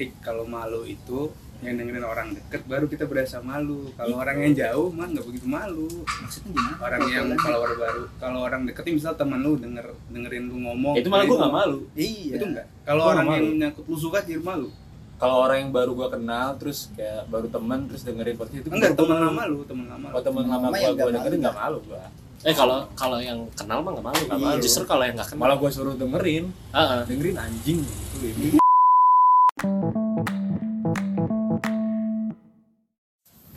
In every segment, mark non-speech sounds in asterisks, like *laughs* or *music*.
detik kalau malu itu yang dengerin orang deket baru kita berasa malu. Kalau orang yang jauh mah nggak begitu malu. Maksudnya gimana? Orang yang kalau orang baru kalau orang deket nih misal teman lu denger dengerin lu ngomong itu malah nah gue nggak malu. Iya. Itu enggak kalau Gua orang yang malu. nyangkut lu suka jadi malu. Kalau orang yang baru gue kenal terus kayak baru teman terus dengerin podcast itu enggak teman gua lama lu teman lama oh teman Temen lama gue nggak dengerin malu. nggak malu gue Eh kalau kalau yang kenal mah nggak malu, nggak malu. Justru kalau yang nggak kenal. malah gue suruh dengerin. Heeh. dengerin anjing. Gitu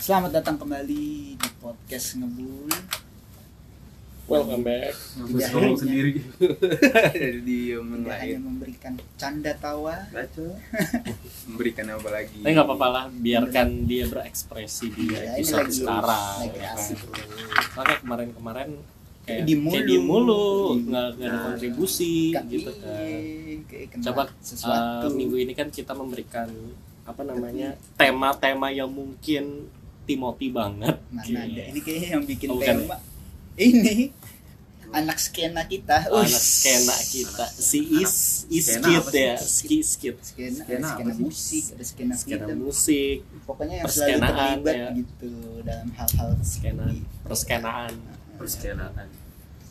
selamat datang kembali di podcast ngebul Welcome back. *laughs* Tidak hanya- sendiri jadi tidak hanya memberikan canda tawa baca *laughs* memberikan apa lagi Tapi nggak apa-apa lah, biarkan dia berekspresi di Iya, ini episode lagi- sekarang. lagi ya asik. Kemarin-kemarin kayak Di mulu. kayak di mulu, nggak ada Nah. kontribusi Kan gitu iya, kan. Coba sesuatu Uh, minggu ini kan kita memberikan apa namanya tema-tema yang mungkin Timothy banget. mana ada. Ini kayaknya yang bikin Oh, bukan tema. Ini. Anak skena kita. Anak Uish. skena kita. Si is is Skena kid apa sih? ya. Ski skit skena, Skena ada skena musik ada skena skena film. musik. Pokoknya yang selalu terlibat ya. gitu dalam hal-hal skena perskenaan. Perskenaan.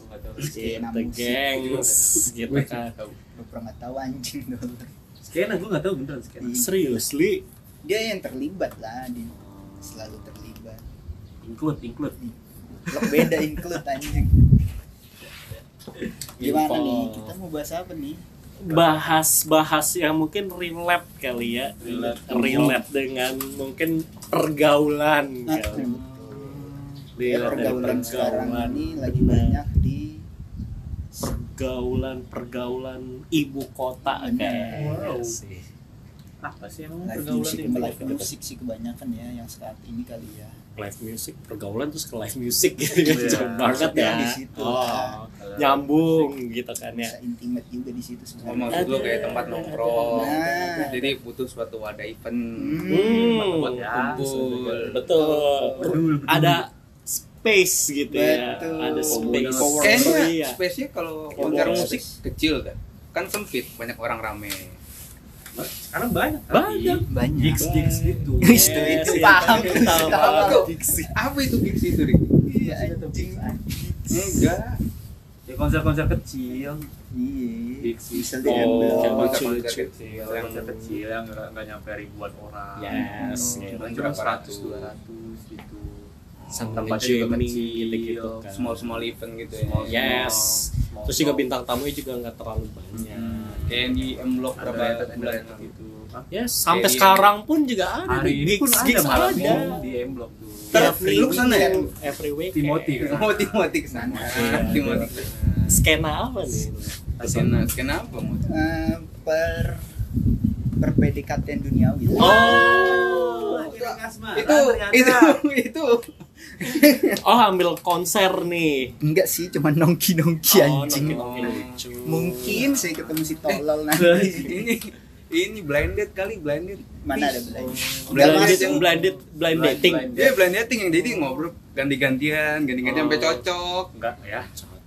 Gue Skena musik. gengs gitu kan. Lu pernah nggak tahu anjing. Dulu skena gue nggak tahu beneran skena. Iya. seriously dia yang terlibat lah dia selalu terlibat. Include include. Beda include anjing. *laughs* Gimana Info. nih kita mau bahas apa nih? Bahas-bahas yang mungkin relate kali ya. Relate. relate dengan mungkin pergaulan Nah, kali. Ya, dari pergaulan sekarang ini lagi banyak di pergaulan pergaulan ibu kota kayaknya Wow. sih apa sih emang live pergaulan music itu live music sih kebanyakan ya yang saat ini kali ya. Live music pergaulan terus ke live music gitu. Kan Iya. jauh banget ya. di situ oh lah. nyambung gitu kan ya. Bisa intimate juga di situ Oh, sebenarnya maksud lu kayak tempat nongkrong. Nah. jadi butuh suatu wadah event. Hmm, Buat ya, kumpul. betul. Ada space gitu ya. Betul. ada space. kayaknya Iya. space-nya kalau konser musik kecil kan. Kan sempit banyak orang rame sekarang banyak banyak banyak gigs gigs gitu Wis, *laughs* tuh, itu Yes, paham. itu tahu, apa itu gigs itu Rik? iya anjing enggak ya konser-konser kecil iya Gigs, bisa gigs. di Oh, handle. kayak konser lucu, konser lucu. kecil konser kecil yang nggak nyampe ribuan orang Yes. Cuma Berapa cuma ratus? 100 200 gitu Sambil Tempatnya juga gitu-gitu kan. small small event gitu ya Small, Yes. small, Terus juga small. bintang tamunya juga nggak terlalu banyak. Hmm. kayak di M Block ada berapa ada bulan ada gitu? Ya, sampai Kayak sekarang pun juga ada hari ini pun gigs, ada gigs malah ada. di M Block tuh Ntar Every lu ke sana ya? Every week. Timothy kan? Oh, *laughs* Timothy ke sana. Iya. Timothy ke sana. Skena apa nih? Skena, skena apa? Eh, per per PDKT duniawi Oh, Itu, itu, itu. *laughs* oh ambil konser nih. enggak sih cuma nongki nongki Oh, anjing nongki-nongki lucu. mungkin saya ketemu si tolol Eh, nanti *laughs* ini, ini blinded kali, blinded. mana ada belanja Blinded Blinded, yang- blinded, blind Blind- dating. blind Dia blind dating yang jadi ngobrol ganti-gantian, ganti-gantian Oh. sampai cocok. enggak ya.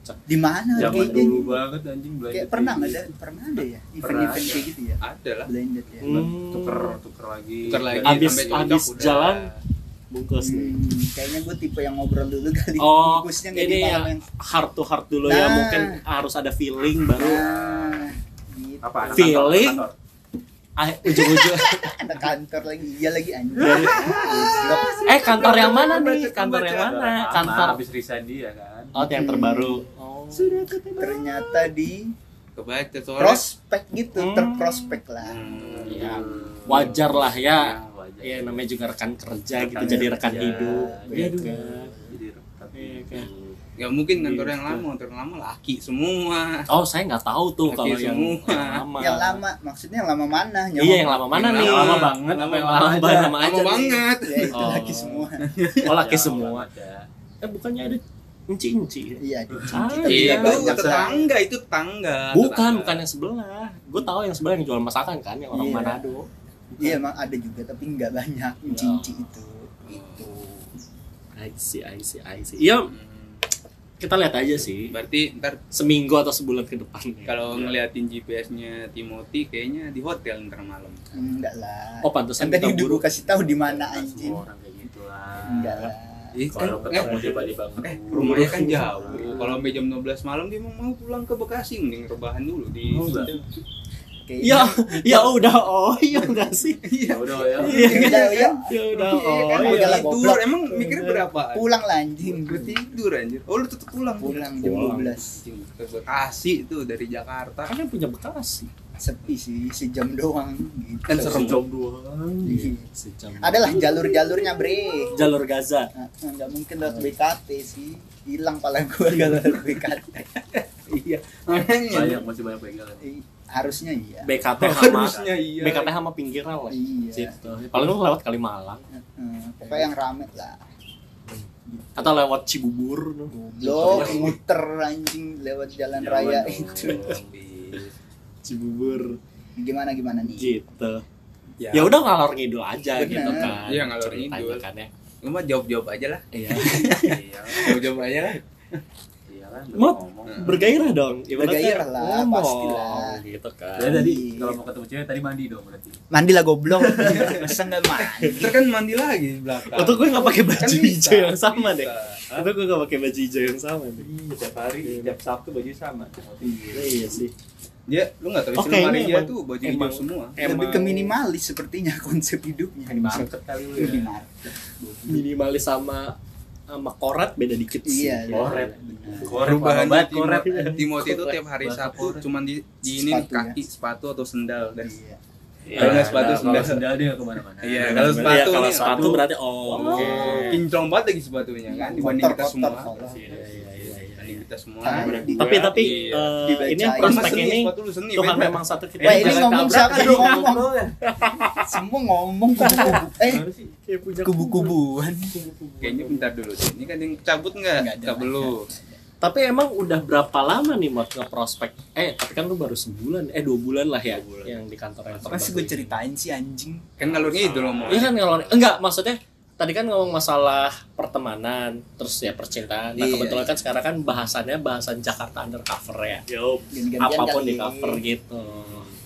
Di mana zaman kayaknya dulu banget anjing blind kayak pernah nggak ada pernah ada ya? Event-event ada. kayak gitu ya? Ada lah. blended ya? Hmm. tuker tuker lagi. Tuker lagi. Abis abis jalan bungkus nih. Hmm, kayaknya gue tipe yang ngobrol dulu kali. Oh, Bungkusnya nggak ini di ya malam yang heart to heart dulu ya. Nah. mungkin harus ada feeling baru. Nah, gitu. apa anak Feeling. kantor, ah, ujung-ujung. *laughs* Ada kantor lagi. Iya lagi anjing. Goblok. eh kantor yang mana nih? Kantor yang mana? kantor habis resign dia kan. Oh yang terbaru oh ternyata di Kebaca soalnya. prospek gitu Hmm. terprospek lah Hmm. ya wajar lah ya wajar. ya namanya juga rekan kerja gitu Rekan jadi rekan kerja. hidup Iya, gitu jadi rekan Iya, kan. Gak mungkin kantor yang Gitu. lama, kantor yang lama laki semua. oh saya nggak tahu tuh Laki kalau yang, semua. yang lama yang lama maksudnya yang lama mana iya yang lama mana Yang nih lama banget, Lama apa yang banget. lama banget lama aja Lama nih. banget. ya itu Oh. lagi semua oh laki Ya, semua eh bukannya ada inci-inci iya di Ah, iya, Itu banyak tetangga, itu tetangga. bukan tetangga. bukan yang sebelah gue tahu yang sebelah yang jual masakan kan yang orang Iya. Manado iya emang ada juga tapi nggak banyak inci-inci itu itu I see, I see, I see. Iya, Hmm. kita lihat aja sih berarti ntar seminggu atau sebulan ke depan ya. kalau ngeliatin GPS-nya Timothy kayaknya di hotel ntar malam Enggak lah. Oh, pantesan kita buru. kasih tahu di mana anjing. Semua orang kayak gitu lah. Enggak lah. Kalau kan- ketemu eh, tiba-tiba eh, ngebut. rumahnya kan jauh. Kalau sampai jam 12 malam dia mau pulang ke Bekasi mending rebahan dulu di Oh, ya *laughs* ya udah oh iya enggak sih Ya udah ya. Ya udah ya. ya udah Iya oh kan, iya. udah lah, tidur. Emang mikirnya berapa? Pulang lah anjing. Gue tidur anjir. Oh, lu tetep pulang. Pulang jam Pulang. 12. Anjing, Ke Bekasi itu dari Jakarta. kan yang punya Bekasi Sepi sih, sejam doang gitu. Kan serem. sejam doang Iya. sejam Adalah jalur-jalurnya, Bre. jalur Gaza Nah, Enggak mungkin lewat BKT sih. Hilang pala gua kalau lewat BKT. *laughs* Iya. Banyak masih banyak pegangan. Eh, Harusnya iya. BKT *laughs* sama Harusnya iya. BKT sama pinggiran lah Iya. Situ. paling lu lewat Kalimalang Heeh, pokoknya yang rame lah. atau lewat Cibubur. Lo muter anjing lewat jalan raya itu. Cibubur Gimana gimana nih? gitu ya udah ngalor ngidul aja Bener. gitu kan Iya, ngalor ngidul. kan ya Lu mah jawab-jawab aja lah. iya Iya. Jawab-jawab aja lah. Iya kan. Mot. bergairah dong Ibaratnya Bergairah lah, ngomong, pastilah. gitu kan Ya tadi Iya. kalau mau ketemu cewek tadi mandi dong berarti. Mandi lah goblok. *laughs* Masa enggak mandi? Ntar kan mandi lagi di belakang. Atau gue gak pakai baju Kan bisa, hijau yang sama deh. Atau gue gak pakai baju hijau yang sama deh Iya, tiap hari, tiap Sabtu baju sama. Iya sih Dia lu enggak tahu lemari ini dia emang- tuh baju hijau emang- semua. Lebih ke minimalis sepertinya *laughs* konsep hidupnya. Di market kali lu ya. Minimalis. Minimalis sama sama korat beda dikit sih Iya, Koret. benar. Koret Perubahan koret. Timothy itu tiap hari Sabtu cuman di, di ini Sepatu, kaki sepatu atau sendal dan Iya. Kalau nggak sepatu, nah, sendal. Kalau sendal dia nggak ke mana-mana. Iya, kalau bener. sepatu Iya, kalau sepatu sepatu. berarti oh oke kinclong banget lagi sepatunya kan dibanding kita semua. Iya, iya, iya, iya, Dibanding iya. Kita semua. Tapi tapi Iya. Dibacain. ini prospek ini Tuhan beda. memang satu kita Wah, ini ngomong siapa dong, ngomong? Semua ngomong kubu-kubu. Eh, sih? kubu-kubuan. Kayaknya bentar dulu deh. Ini kan yang cabut nggak? Nggak belum. tapi emang udah berapa lama nih mod ngeprospek eh tapi kan lu baru sebulan eh dua bulan lah ya yang di kantor yang Pasti gue ceritain sih anjing. Kan ngalurnya itu loh mau. Iya kan kalau enggak maksudnya tadi kan ngomong masalah pertemanan terus ya percintaan. Nah Iya. kebetulan kan sekarang kan bahasannya bahasan Jakarta undercover ya. Yo, apa pun kali. di cover gitu.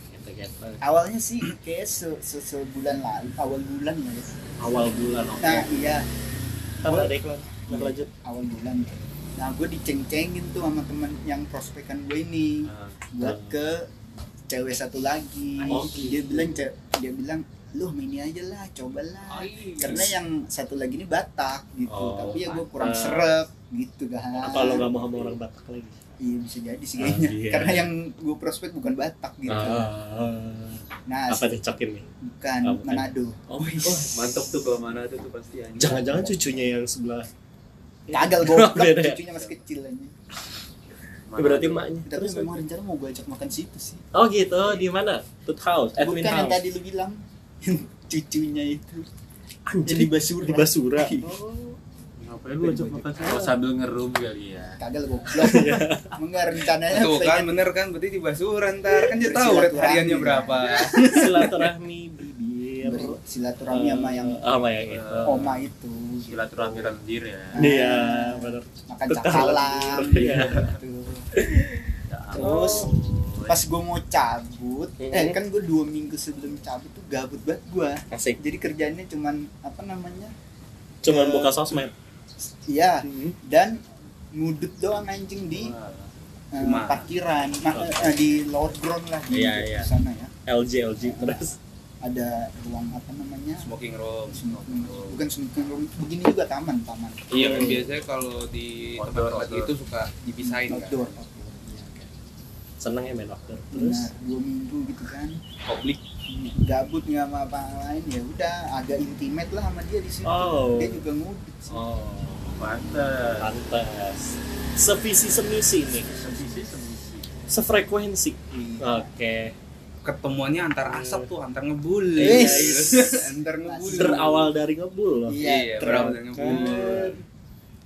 Gitu gitu. Awalnya sih kayak se, se sebulan lalu, awal bulan ya. Awal bulan oke. Nah, iya, Kan ada iklan. Lanjut. awal bulan. Nah, gue diceng-cengin tuh sama temen yang prospekan gue ini buat ke cewek satu lagi. Oh, Dia bilang dia bilang lu ini aja lah, cobalah. Karena yang satu lagi ini Batak gitu, Oh, tapi ya gue kurang seret gitu kan. Kalau nggak mau sama orang Batak lagi. Iya bisa jadi sih Ah, kayaknya. iya. Karena yang gue prospek bukan Batak gitu. Ah, Nah, apa dicokin nih? bukan bukan. Manado. Oh, Oh, mantap tuh kalau mana tuh pasti anjing. Jangan-jangan cucunya yang sebelah. Gagal *laughs* goblok, Beda ya? cucunya masih kecil aja. Mana Berarti maknya. Tapi Terus memang rencana mau gue ajak makan situ sih. Oh gitu, di mana? Tooth House, Edwin Bukan yang House. tadi lu bilang cucunya itu. Anjir, Jadi Basura. Di Basura. Ngapain lu ajak makan sih? Oh, sambil ngerum kali ya. Kagak goblok. *laughs* Enggak rencananya Tuh kan bener kan berarti di Basuran ntar kan dia tahu rate hariannya berapa. Silaturahmi bibir. bersilaturahmi sama yang Eh, sama yang itu. oma itu. Silaturahmi randir ya. Iya, benar. Makan cakalang Iya. gitu. Ya Terus. Pas gue mau cabut, Mhm. eh kan gue dua minggu sebelum cabut tuh gabut banget gue. Asik. Jadi kerjanya cuman apa namanya? Cuman Eh, buka sosmed. Iya, dan ngudut doang anjing di Rumah. parkiran, nah, eh, di load ground lah di Iya, iya. sana ya. LG LG terus. Ada ruang apa namanya? Smoking room. Smoking room. Bukan smoking room, begini juga taman, taman. Iya kan biasanya kalau di Outdoor, tempat-tempat outdoor. gitu suka dipisahin kan. Outdoor, outdoor. Iya. Seneng ya main outdoor. Nah, Terus dua minggu gitu kan. Publik. Gabut nggak sama apa lain ya udah agak intimate lah sama dia di situ. Oh. Dia juga ngudut sih. oh, Pantes. pantas. Sevisi semisi nih. Semisi semisi. Sefrekuensi. Iya. Oke. Ketemuannya antar asap tuh, antar ngebul. Wis. *laughs* antar ngebul. Berawal dari ngebul loh. Iya, Iya, berawal dari ngebul. Kan.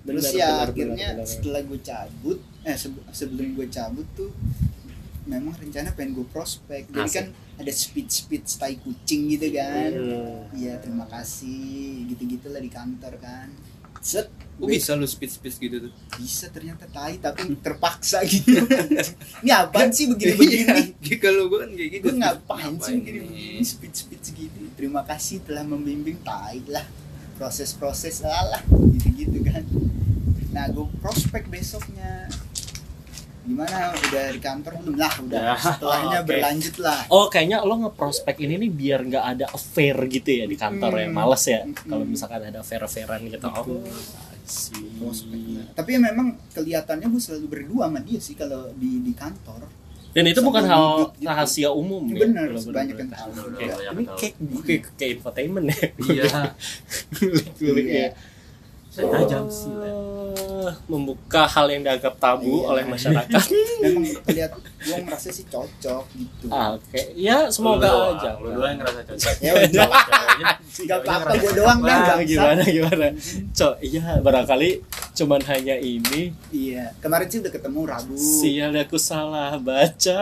Terus Benar, ya benar, akhirnya benar, benar. setelah gue cabut, eh sebe- sebelum gue cabut tuh memang rencana pengen gue prospek. Jadi Asik. kan ada speed speed tai kucing gitu kan. Hmm. Iya terima kasih gitu-gitu lah di kantor kan. set Kok bisa lu speed speed gitu tuh bisa ternyata tai tapi terpaksa gitu *laughs* ini apaan sih begini-begini Iya, kalau gue kan kayak gitu gue ngapain sih Ngapain begini-begini nih? speed speed segini terima kasih telah membimbing tai lah proses-proses lah gitu-gitu kan nah gue prospek besoknya gimana udah di kantor belum lah udah Ya, setelahnya oke. berlanjut lah Oh kayaknya lo ngeprospek ini nih biar nggak ada affair gitu ya di kantor ya Hmm. males ya Hmm. kalau misalkan ada affair-affairan gitu. Betul. Oh, I see. prospek lah. tapi ya memang kelihatannya gue selalu berdua sama dia sih kalau di di kantor Dan itu bukan hal gitu. rahasia umum ya. bener Kalau banyak yang tahu. Ini kayak Kayak kayak infotainment ya. iya *laughs* Iya. ya. saya tajam sih Ah, membuka hal yang dianggap tabu Iya. oleh masyarakat. *laughs* memang lihat gue merasa sih cocok gitu Ah, Oke, ya semoga Lu doang, aja. lu doang yang ngerasa cocok Ya udah. Cowoknya- Gak cowoknya apa-apa gue cocok. doang Nah, bangsa. gimana gimana? Cok, iya barangkali cuman hanya ini. Iya, kemarin sih udah ketemu Rabu. Sial aku salah baca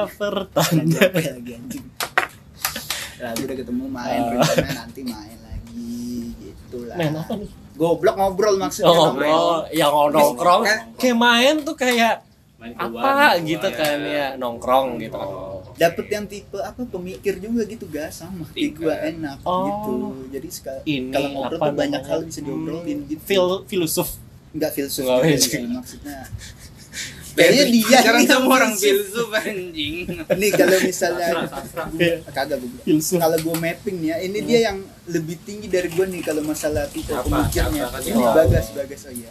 ya lagi anjing. Rabu udah ketemu main, rencana nanti main lagi gitu lah. Main apa nih? Goblok ngobrol maksudnya. Oh, ngobrol. oh, yang nongkrong kayak main tuh kayak Main apa keluar, gitu keluar. kan ya nongkrong gitu. Dapet yang tipe apa pemikir juga gitu gas sama kayak gue enak Oh. gitu. Jadi kalau ngobrol tuh banyak hal bisa diobrolin gitu. Fil filosof. Enggak filsuf Nggak sih, maksudnya. *laughs* Kayaknya dia Sekarang semua orang filsuf. anjing Nih kalau misalnya Sastra. kagak gue kalau gue mapping nih ya ini dia yang lebih tinggi dari gue nih kalau masalah tipe pemikirnya kan ini bagas bagas oh iya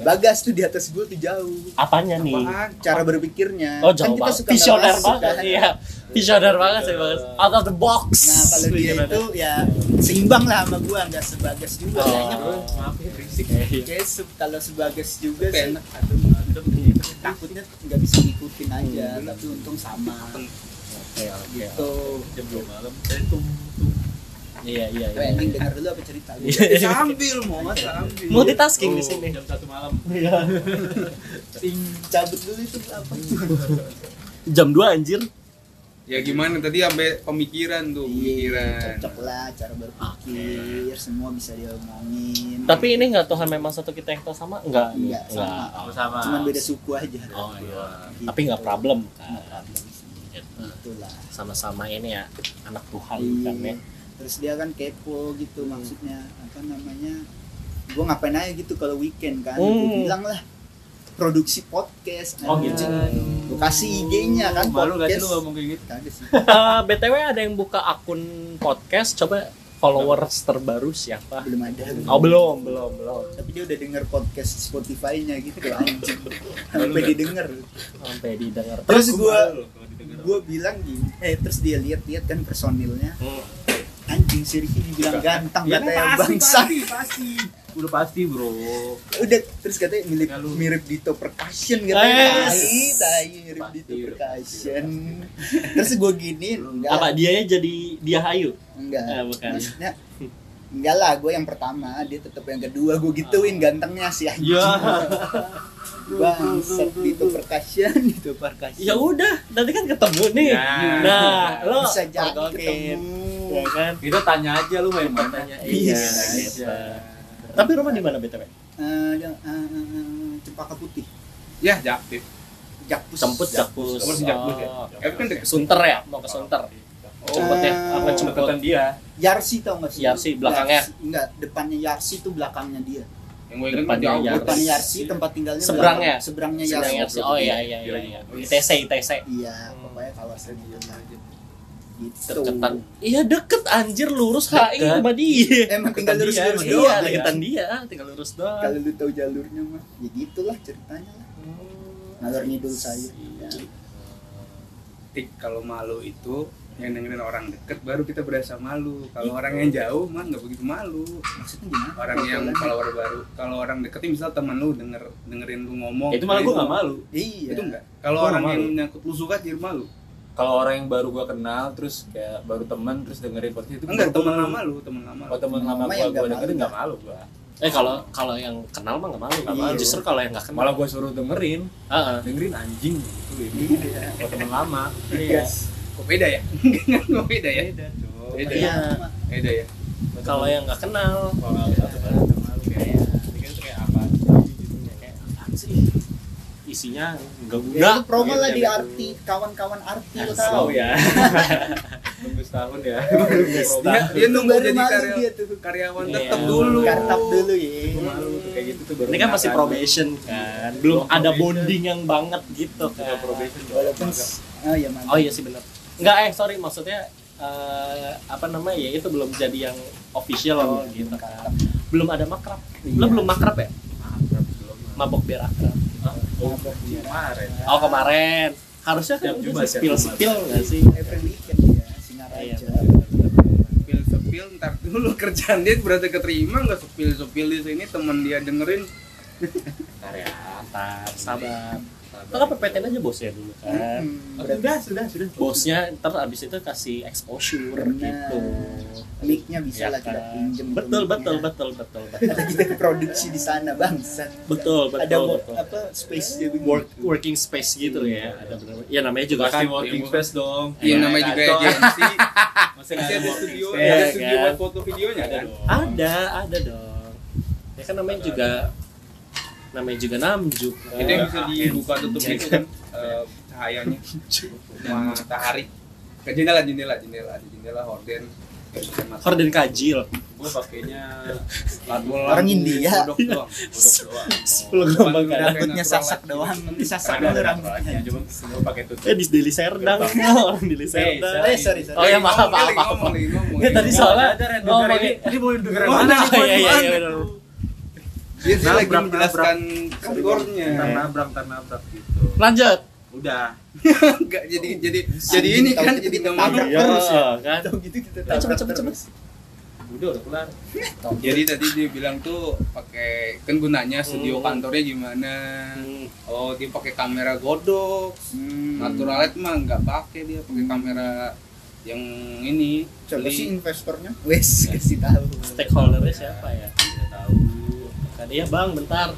bagas tuh di atas gue tuh jauh Apanya nih? Apaan? cara berpikirnya Oh Kan jauh kita banget. suka Visioner banget. kan. Iya. Visioner banget sih banget. Out of the box. nah kalau dia itu ya seimbang lah sama gue nggak sebagas juga Oh. kayaknya maaf ya berisik Iya. Kayak se- kalau sebagas juga sih takutnya nggak bisa ngikutin aja tapi untung sama Oke, oke. gitu jam dua malam saya tum tum Iya, iya, Coba iya. ending denger dulu apa cerita lu Iya. Sambil mau nggak sambil Multitasking di sini. jam satu malam Ting, cabut dulu itu apa Jam 2 anjir. ya gimana tadi sampai pemikiran tuh Iya, pemikiran cocok lah cara berpikir, semua bisa diomongin. Tapi ini enggak Tuhan memang satu kita yang tahu sama? Enggak. nih? Enggak, sama. Sama sama. cuman beda suku aja. Oh iya. Gitu. Tapi enggak problem. Nggak problem. Gitu. Itulah. Sama-sama ini ya anak Tuhan Iya. kan ya. Terus dia kan kepo gitu maksudnya apa namanya? Gue ngapain aja gitu kalau weekend kan? Gue Hmm. bilang lah produksi podcast. Oh, gitu. Gue kasih IG-nya kan malu gak sih podcast. lu ngomong kayak gitu Kagak sih. *laughs* Eh, BTW ada yang buka akun podcast coba followers terbaru siapa? Belum ada. Oh belum, belum, belum. Tapi dia udah denger podcast Spotify-nya gitu *laughs* anjing. Sampai didengar. Sampai didengar. Terus Gua gue gue bilang gini eh terus dia lihat-lihat kan personilnya Hmm. Anjing si Ricky dibilang ganteng Ya, katanya pasti, bangsa pasti, pasti. Udah pasti, Bro. udah terus katanya mirip Ya, lu. mirip Dito Percussion katanya Yes. tai tai mirip Pasti. Dito Percussion terus gue gini enggak Apa dia jadi dia Hayu? enggak Ah, bukan. maksudnya enggak lah gue yang pertama dia tetap yang kedua gue gituin gantengnya sih anjing Ya. bangsat Dito Percussion Dito Percussion Ya udah, nanti kan ketemu nih. Ya. Nah, lo bisa jadi ketemu Ya kan? Kita tanya aja lu main mana. Tanya, Iya, iya, iya. Tapi rumah di mana BTW? Eh, yang, eh, eh, Cempaka Putih ya jaktif Jakpus Jemput Jakpus. Kamu di Jakpus ya? Oh, Eh, kan deket. Sunter ya? Mau ke Sunter. Jemput ya? Apa jemput? Jemputan dia. Yarsi tau gak sih? Yarsi, belakangnya? Yarsi, enggak, depannya Yarsi itu belakangnya dia. yang gue ingat Depannya Yarsi. Depan Yarsi tempat tinggalnya Seberangnya? belakang. Seberangnya Seberang Yarsi. Yarsi. Oh iya iya iya. iya. ITC ITC. Iya, pokoknya kawasan itu lah. Gitu. Deketan. Iya deket anjir lurus HI sama dia. Emang tinggal lurus dia, lurus doang. Iya, ya. deketan dia, tinggal lurus doang. Kalau lu tahu jalurnya mah, ya gitulah ceritanya lah. Ngalor ngidul saya. Ya. tik kalau malu itu yang dengerin orang deket baru kita berasa malu kalau orang yang jauh mah nggak begitu malu Maksudnya gimana? orang yang kalau orang baru kalau orang deket misal teman lu denger dengerin lu ngomong Itu malah nah, gua gak malu. Iya. itu enggak kalau orang nggak yang malu. nyangkut lu suka jadi malu Kalau orang yang baru gua kenal terus kayak baru teman terus dengerin podcast itu enggak teman lama lu teman lama lu Oh teman lama gua gua dengerin malu, nggak malu gua. Eh kalau kalau yang kenal mah nggak malu, nggak Iya. malu. Justru kalau yang nggak kenal. Malah gua suruh dengerin, Heeh. dengerin anjing gitu ini. *laughs* Iya. Oh teman lama. Iya. kok beda ya *laughs* kok beda ya Beda. Beda Iya. beda ya Kalau yang nggak kenal, Kalau nggak satu kali nggak malu kayak ini kan itu kayak apa isinya nggak guna Ya, promo lah di gitu. arti kawan-kawan arti lu Tahu tahu. ya *laughs* Tunggu setahun ya. dia, dia nunggu Baru jadi malu karya, dia tuh. karyawan Iya. tetap dulu Kartap dulu ya. Malu tuh kayak gitu tuh baru ini kan masih probation kan belum ada bonding yang banget gitu kan probation Walaupun oh ya mantap. oh iya sih benar nggak eh sorry maksudnya eh, apa namanya ya itu belum jadi yang official Oh, gitu belum kan belum ada makrab Iya. lo belum makrab ya Makrab belum. mabok biar akrab Oh, kemarin. oh kemarin harusnya kan sih siap spill spill nggak sih Every weekend ya, Iya, Singaraja. sepil sepil ntar dulu *laughs* kerjaan dia berarti keterima nggak sepil sepil di sini teman dia dengerin Karya. Ntar, sabar Kan PPTN aja bosnya dulu kan? Hmm, Oh, berarti sudah, sudah, sudah. bosnya ntar abis itu kasih exposure Benar. gitu. Mic-nya bisa Ya lah kita kan? pinjem. betul betul betul betul betul. kita produksi di sana bangsat. betul betul Ada betul. apa space work working space gitu ya. Ada benar ya namanya juga Pasti kan. working Iya, space dong. Iya namanya juga Kantor. agensi. *laughs* Masih ada studio ada Iya, studio kan? buat foto videonya? Ada kan ada ada dong. Ya kan namanya juga namanya juga namjuk itu yang bisa dibuka tutup itu kan eh, cahayanya matahari ke jendela jendela jendela di jendela horden horden kajil Gue pakainya *laughs* Orang India. Doang. *laughs* doang. Sepuluh gelombang. Rambutnya sasak light. doang, nanti sasak dulu ada rambutnya. cuma gue pakai tutup. eh di Deli Serdang *laughs* orang Deli Serdang Eh, sorry, sorry. oh ya maaf maaf maaf tadi soalnya dengerin. Ini mau dengerin Mana? mana? Oh, iya iya iya dia sih lagi menjelaskan kantornya nabrak, nabrak gitu. lanjut Udah. *laughs* Enggak jadi jadi jadi ini kan tahu jadi nabrak Iya, terus ya. kan Tahu gitu kita tabrak cepet cepet terus. Udah, udah kelar. jadi tadi dia bilang tuh pakai kan gunanya studio Hmm. kantornya gimana Hmm. oh dia pakai kamera godok Hmm. natural light mah nggak pakai dia pakai kamera yang ini Coba sih investornya. Wes kasih tahu. stakeholdernya siapa ya Tidak tahu. Kan iya bang bentar.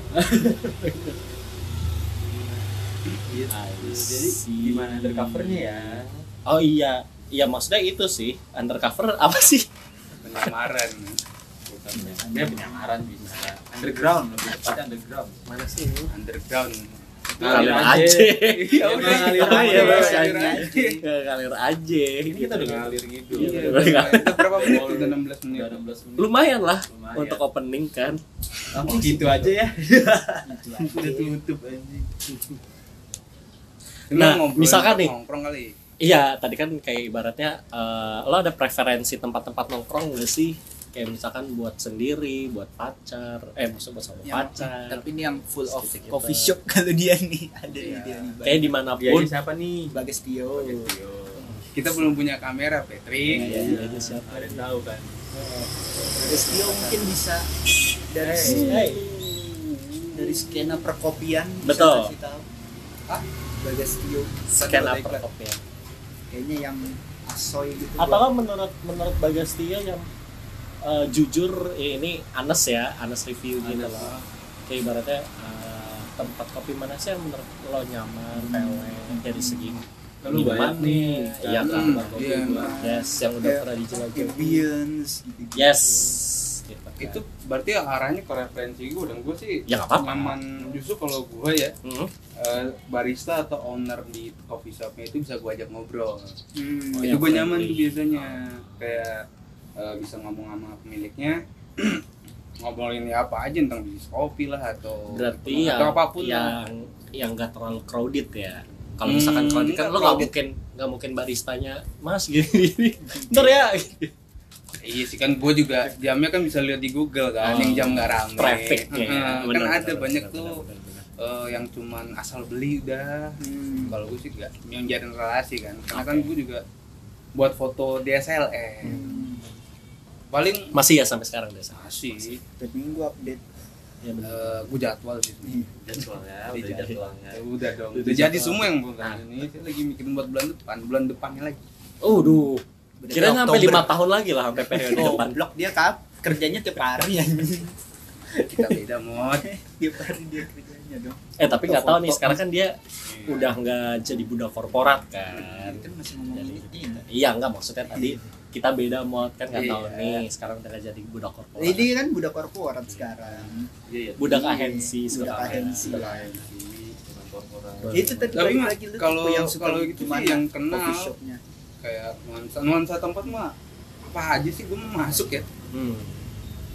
Gitu. I Jadi gimana undercovernya ya? oh iya. Iya maksudnya itu sih. Undercover apa sih? Penyamaran. Bukan ya, penyamaran bisa. Underground lebih tepatnya underground. mana sih ini? Underground ngalir aja aja. Iya, *laughs* udah ngalir aja. Ngalir aja aja Ini kita udah ngalir gitu. Iya, berapa menit udah 16 menit Udah 16 menit. lumayan lah Lumayan. untuk opening kan Oh, gitu aja ya. Gitu Udah aja. tutup anjing. Cuma Nah, misalkan nih. nongkrong kali iya tadi kan kayak ibaratnya eh, lo ada preferensi tempat-tempat nongkrong gak sih kayak misalkan buat sendiri buat pacar eh maksudnya buat sama Yang- pacar Tapi ini yang full of Gitu-gitu. coffee shop *laughs* kalau dia nih ada nih dia nih. kayak di mana pun ini siapa nih? Bagas Tio. kita belum punya kamera Patrick Iya, iya, iya, siapa Ada yang tahu kan? Bagas Tio mungkin bisa dari Hey. Hey. dari skena perkopian bisa Betul. kasih tahu. Hah? Bagas Tio iklan. kopinya kayaknya yang asoy gitu. atau menurut menurut Bagas Tio yang eh, jujur ya ini Anes ya Anes review gitu Anes. loh kayak ibaratnya eh, tempat kopi mana sih yang menurut lo nyaman pewe dari segi Lalu banyak nih. iya Hmm, kan iya. yes yang udah pernah dijelajah ambience gitu. yes gitu kan. itu berarti arahnya ke referensi gue dan gue sih Ya, nggak apa-apa. nyaman justru kalau gue ya Hmm. eh, barista atau owner di coffee shopnya itu bisa gue ajak ngobrol Hmm. Oh, itu yang gue nyaman tuh biasanya kayak eh, bisa ngomong sama pemiliknya *clears throat* ngobrolin ya apa aja tentang bisnis kopi lah atau berarti atau yang apa pun lah. yang yang nggak terlalu crowded ya kalau misalkan Hmm, crowded kan lo nggak mungkin nggak mungkin baristanya mas gini gini ntar ya Iya sih kan gue juga jamnya kan bisa lihat di Google kan Oh, yang jam nggak rame. trafficnya ya. Benar, kan ada benar, banyak benar, tuh benar, benar. eh, yang cuman asal beli udah. Hmm. Kalau gue sih gak yang relasi kan. Karena kan Oke. gue juga buat foto DSLR. Hmm. Paling masih ya sampai sekarang desa masih Setiap minggu update. ya eh, gue jadwal sih. Jadwalnya, *laughs* Udah jadwalnya. Ya udah dong. Udah Udah jadi jadwal. semua yang bulan Nah. ini. Saya lagi mikirin buat bulan depan, bulan depannya lagi. oh duh kira sampai lima tahun lagi lah sampai periode Oh, depan blok dia kap kerjanya tiap hari anjing. Kita beda mod. *laughs* tiap hari dia kerjanya dong. eh tapi nggak tahu nih sekarang kan dia udah nggak jadi budak korporat kan Kan masih ngomongin ya. iya nggak maksudnya tadi kita beda mod kan nggak Iya. tahu nih sekarang udah jadi budak korporat Jadi kan budak korporat sekarang. Iya, iya. budak Iya, ahensi budak ahensi. Budak orang. itu tadi Tapi lagi kalau- yang suka kalau gitu sih yang kenal. kayak nuansa nuansa tempat mah apa aja sih gue mau masuk ya Hmm.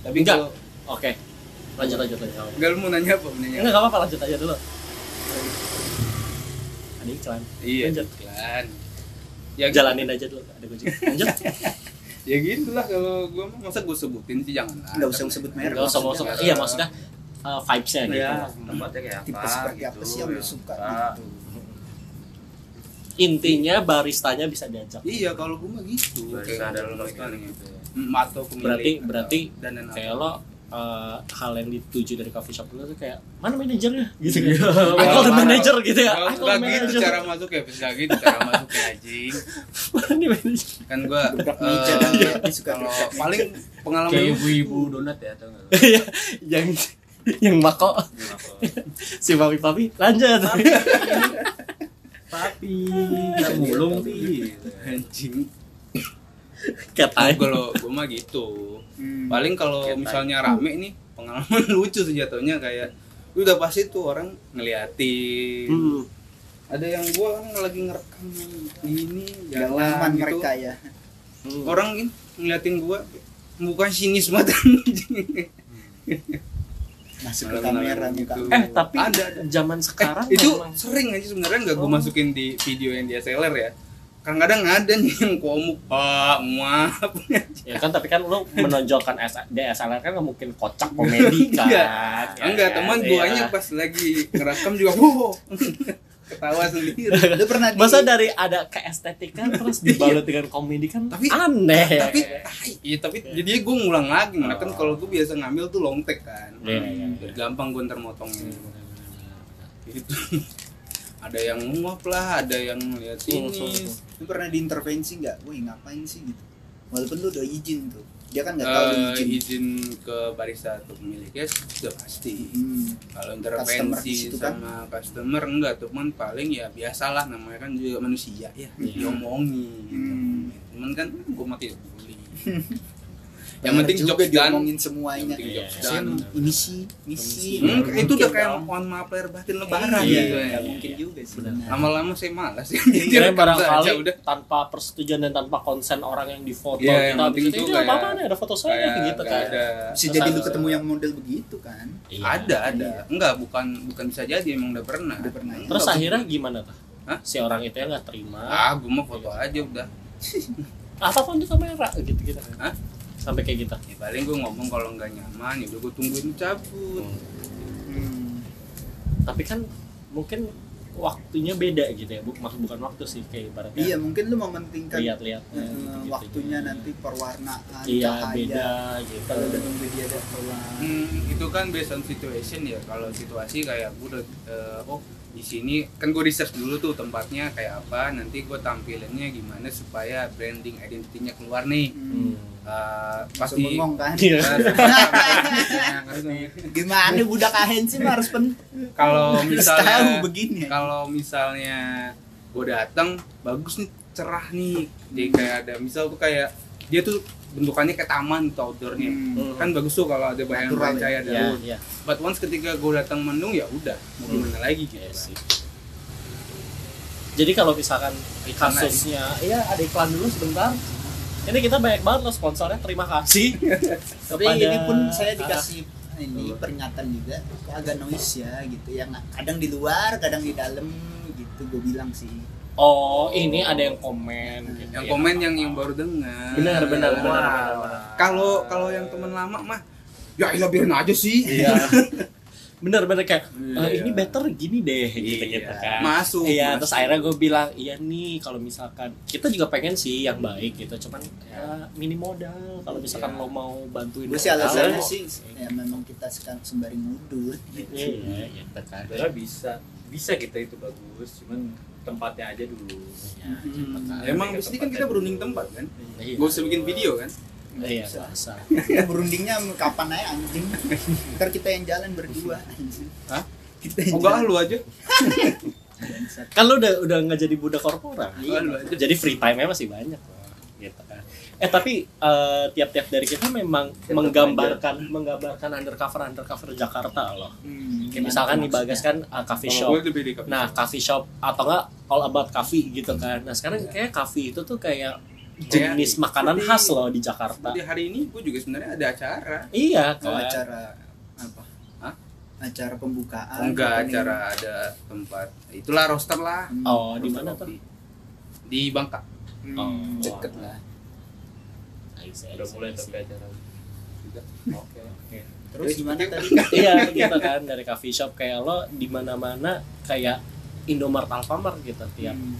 tapi Enggak. Oke. Lanjut lanjut lanjut. enggak lu mau nanya apa mau nanya Enggak enggak apa-apa lanjut aja dulu. Ada iklan. iya Lanjut. iklan ya Jalanin aja dulu, ada kunci. Lanjut. *laughs* ya gitu lah kalau gue mah masa gue sebutin sih jangan lah nggak usah sebut merek Enggak usah mau maksudnya. Iya, maksudnya uh, vibes-nya gitu. ya tempatnya kayak apa tipe seperti gitu, apa sih yang yang suka suka. gitu Intinya baristanya bisa diajak. iya kalau gue mah gitu Barista ada lo kan kayak gitu ya. atau pemilik Berarti atau- berarti dan kayak lo uh, hal yang dituju dari coffee shop lo tuh kayak mana manajernya? Gitu kan. Iya. I call the manager gitu ya. I call nggak the gitu manager. cara masuk ya bisa gitu cara masuknya anjing. *laughs* Mana nih manajer? kan dan dia suka kalau paling pengalaman kayak gua- ibu-ibu donat ya tau nggak lu? Iya, yang yang mako si papi papi lanjut. Papi. Nggak mulung. Anjing. Katanya kalau gue mah gitu Hmm. paling kalau misalnya rame nih pengalaman *laughs* lucu sih jatuhnya kayak udah pasti tuh orang ngeliatin hmm. ada yang gua kan lagi ngerekam Nggak jalan gitu mereka ya Hmm. orang ini ngeliatin gua bukan sinis banget anjing. *laughs* masuk ke kamera gitu. eh tapi Ada, ada. zaman sekarang eh, itu memang- sering aja sebenarnya nggak gua Oh. masukin di video yang dia seller ya kadang-kadang ada nih yang komuk pak maaf. Ya kan tapi kan lu menonjolkan DSLR kan nggak mungkin kocak komedi *laughs* kan? Enggak. Ya enggak kan? teman Iya. guanya pas lagi ngerekam juga *laughs* wow. Ketawa sendiri. Lu pernah di masa dari ada keestetikan terus dibalut dengan komedi kan Tapi- aneh. ya tapi iya tapi jadi gue ngulang lagi mana kan kalau gue biasa ngambil tuh long take kan. Iya, iya, Biar gampang gue ntar motongnya itu ada yang nguap lah ada yang lihat Hmm, ini lu pernah diintervensi nggak wih ngapain sih gitu walaupun lu udah izin tuh dia kan nggak tahu lu Eh, izin izin ke barista atau pemiliknya sudah pasti Hmm. kalau Customer intervensi situ kan? sama customer enggak cuman paling ya biasalah namanya kan juga manusia ya Iya. diomongi gitu. Hmm. cuman kan gue mati peduli *laughs* yang penting juga jobs done diomongin semuanya Yang penting Iya, jobs iya. Saya done. ini sih misi Hmm, itu udah kayak mohon maaf lahir batin lebaran iya, gitu ya. mungkin juga sih. Lama-lama saya malas ya. Kira Direkam barangkali udah. tanpa persetujuan dan tanpa konsen orang yang difoto Iya, kita yang habis penting itu tuh "Ini kayak- apa nih ada foto saya Kayak gitu kan ada. bisa jadi lu ada- ketemu yang model begitu kan Iya. Ada, ada. Enggak, bukan bukan bisa jadi emang udah pernah. udah pernah ya? terus akhirnya gimana tuh Hah? si orang itu yang nggak terima Ah, gue mau foto aja udah. apa pun di kamera gitu gitu Hah? Sampai kayak gitu Ya paling gue ngomong kalau nggak nyaman ya udah gue tungguin cabut. Hmm. tapi kan mungkin waktunya beda gitu ya Bu- maksud bukan waktu sih kayak ibaratnya iya mungkin lu mementingkan lihat-lihat eh, gitu-gitu. waktunya nanti perwarnaan iya cahaya beda gitu kalau udah nunggu dia datang Hmm, itu kan based on situation ya. Kalau situasi kayak gue udah eh, oh di sini kan gue research dulu tuh tempatnya kayak apa, nanti gue tampilinnya gimana supaya branding identitinya keluar nih. Hmm. Eh, pasti bengong kan Iya. gimana budak ahensi harus pen kalau misalnya begini kalau misalnya gue datang bagus nih cerah nih jadi kayak ada misal tuh kayak dia tuh bentukannya kayak taman tuh outdoornya Hmm. kan bagus tuh kalau ada bayangan Natural ya? cahaya Iya, daun iya. but once ketika gue datang mendung ya udah mau Hmm. gimana lagi gitu Iya kan. sih. Jadi kalau misalkan kasusnya, iya ada iklan dulu sebentar. Ini kita banyak banget loh sponsornya. Terima kasih. *laughs* tapi kepada- ini pun saya dikasih ini peringatan juga agak noise ya gitu yang kadang di luar kadang di dalam gitu gue bilang sih Oh, ini ada yang komen. Gitu, yang ya, komen yang yang baru dengar Benar, benar, benar, benar, kalau kalau yang temen lama mah ya ilah biarin aja sih Iya. *laughs* Bener-bener kayak "Eh, Iya. ini better gini deh gitu gitu Iya. kan. Masuk, Iya, masuk. terus akhirnya gue bilang iya nih kalau misalkan kita juga pengen sih yang baik gitu, cuman ya minim modal. Kalau misalkan Iya. lo mau bantuin gue sih alasannya sih ya memang kita sekarang sembari mundur gitu Iya, kan. Sebenarnya bisa bisa kita itu bagus, cuman tempatnya aja dulu. Ya, emang mesti kan kita berunding tempat kan Iya. gue usah bikin video kan Iya, bahasa. Ya, *laughs* berundingnya kapan aja anjing ntar kita yang jalan berdua anjing Hah? kita yang oh enggak jalan lu aja. Kan lo udah udah nggak jadi budak korporat. Iya, lu. Jadi free time-nya masih banyak. gitu kan eh tapi eh, tiap-tiap dari kita memang Tetap menggambarkan menggambarkan undercover undercover Jakarta loh Hmm, kayak misalkan nih Bagas kan uh, coffee shop coffee nah shop. coffee shop atau enggak all about coffee gitu kan nah sekarang kayak coffee itu tuh kayak jenis makanan seperti- khas loh di Jakarta Seperti hari ini gue juga sebenarnya ada acara iya Oh, kan acara apa? Hah? Acara pembukaan. enggak apa nih? acara ada tempat itulah roster lah Hmm. oh di mana tuh di Bangka Hmm, Oh. deket lah. Udah mulai tapi acara oke oke. Terus gimana tadi? iya gitu kan dari coffee shop kayak lo di mana mana kayak Indomart Alfamart gitu tiap. Hmm.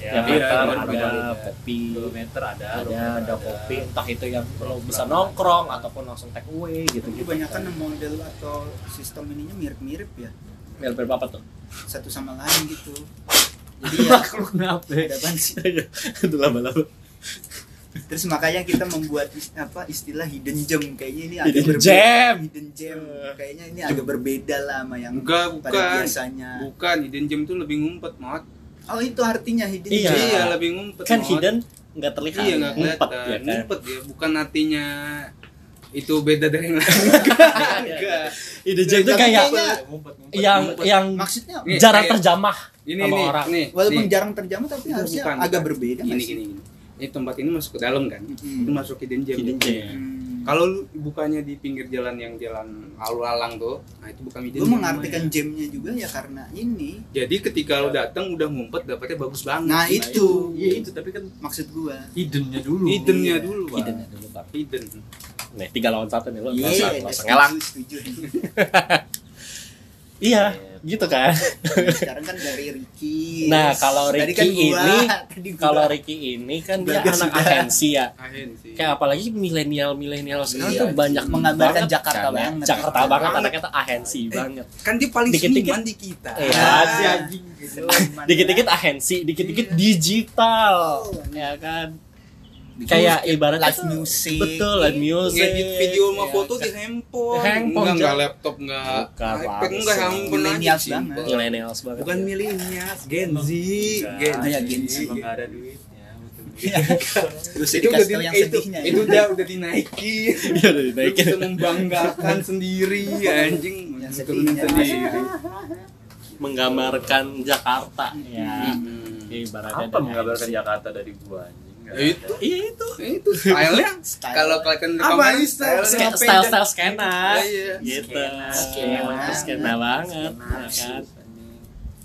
tiap ya, meter iya, ada iya. kopi. Kilometer ada ada ada kopi entah itu yang lo bisa nongkrong ataupun langsung take away gitu gitu Kebanyakan model atau sistem ininya mirip-mirip ya. Biar berapa tuh? Satu sama lain gitu. *laughs* Jadi ya kenapa? ada apaan sih? *laughs* itu lama-lama Terus makanya kita membuat apa istilah hidden gem kayaknya ini agak Hidden berbeda. gem. Hidden gem. Kayaknya ini agak berbeda lah sama yang enggak pada bukan biasanya. bukan hidden gem tuh lebih ngumpet mod Oh itu artinya hidden Iya. gem. iya lebih ngumpet kan Mod. hidden nggak terlihat iya nggak ngumpet ya kan ngumpet ya bukan artinya itu beda dari yang lain *laughs* enggak ide gem itu kayak yang yang Maksudnya jarang terjamah ini sama nih orang. nih walaupun nih. jarang terjamah tapi harusnya bukan, agak bukan. berbeda gini sih? gini gini ini tempat ini masuk ke dalam kan Mm-mm. itu masuk hidden gem hidden gem Hmm. kalau lu bukannya di pinggir jalan yang jalan lalu-lalang tuh nah itu bukan hidden gem mengartikan gemnya juga ya karena ini. jadi ketika lu datang udah ngumpet dapetnya bagus banget Nah, itu. iya itu tapi kan Maksud gua. hiddennya dulu hiddennya Iya. dulu Bang. hidden ya dulu bang hidden nih tiga lawan satu nih lo Iya, yeah, usah ngelak setuju. *laughs* iya gitu kan Sekarang kan dari Ricky. Nah, kalau Ricky kan gua, ini, *laughs* kalau Ricky ini kan dia Bagas anak sudah. agensi ya Ahen sih kayak apalagi milenial milenial sekarang Iya, tuh banyak menggambarkan banget Jakarta kan ya. banget. Jakarta banget banget. anaknya tuh ahensi banget kan dia paling Dikit-dikit. seniman di kita Iya. Ah, Si anjing gitu. *laughs* dikit-dikit ahensi dikit-dikit digital ya kan kayak ibaratnya live music. betul live music ngedit video sama ya foto di handphone Handphone, enggak enggak laptop enggak Bukan, iPad enggak handphone aja Millennials sih banget. millennials banget bukan milenial Gen Z. Gen Ah, ya, Z. Gen Z. emang nggak ada duitnya betul. Terus itu udah di, yang itu, sedihnya. ya. itu udah udah dinaikin *laughs* Iya, udah dinaikin. bisa membanggakan sendiri anjing Yang sendiri menggambarkan Jakarta ya ibaratnya apa ada menggambarkan. Jakarta dari gua anjing itu. iya itu. Itu stylenya. Style. kalau kalian Apa rekaman ini style? style dan- style skena. Iya. gitu. Skena, skena. banget ya kan?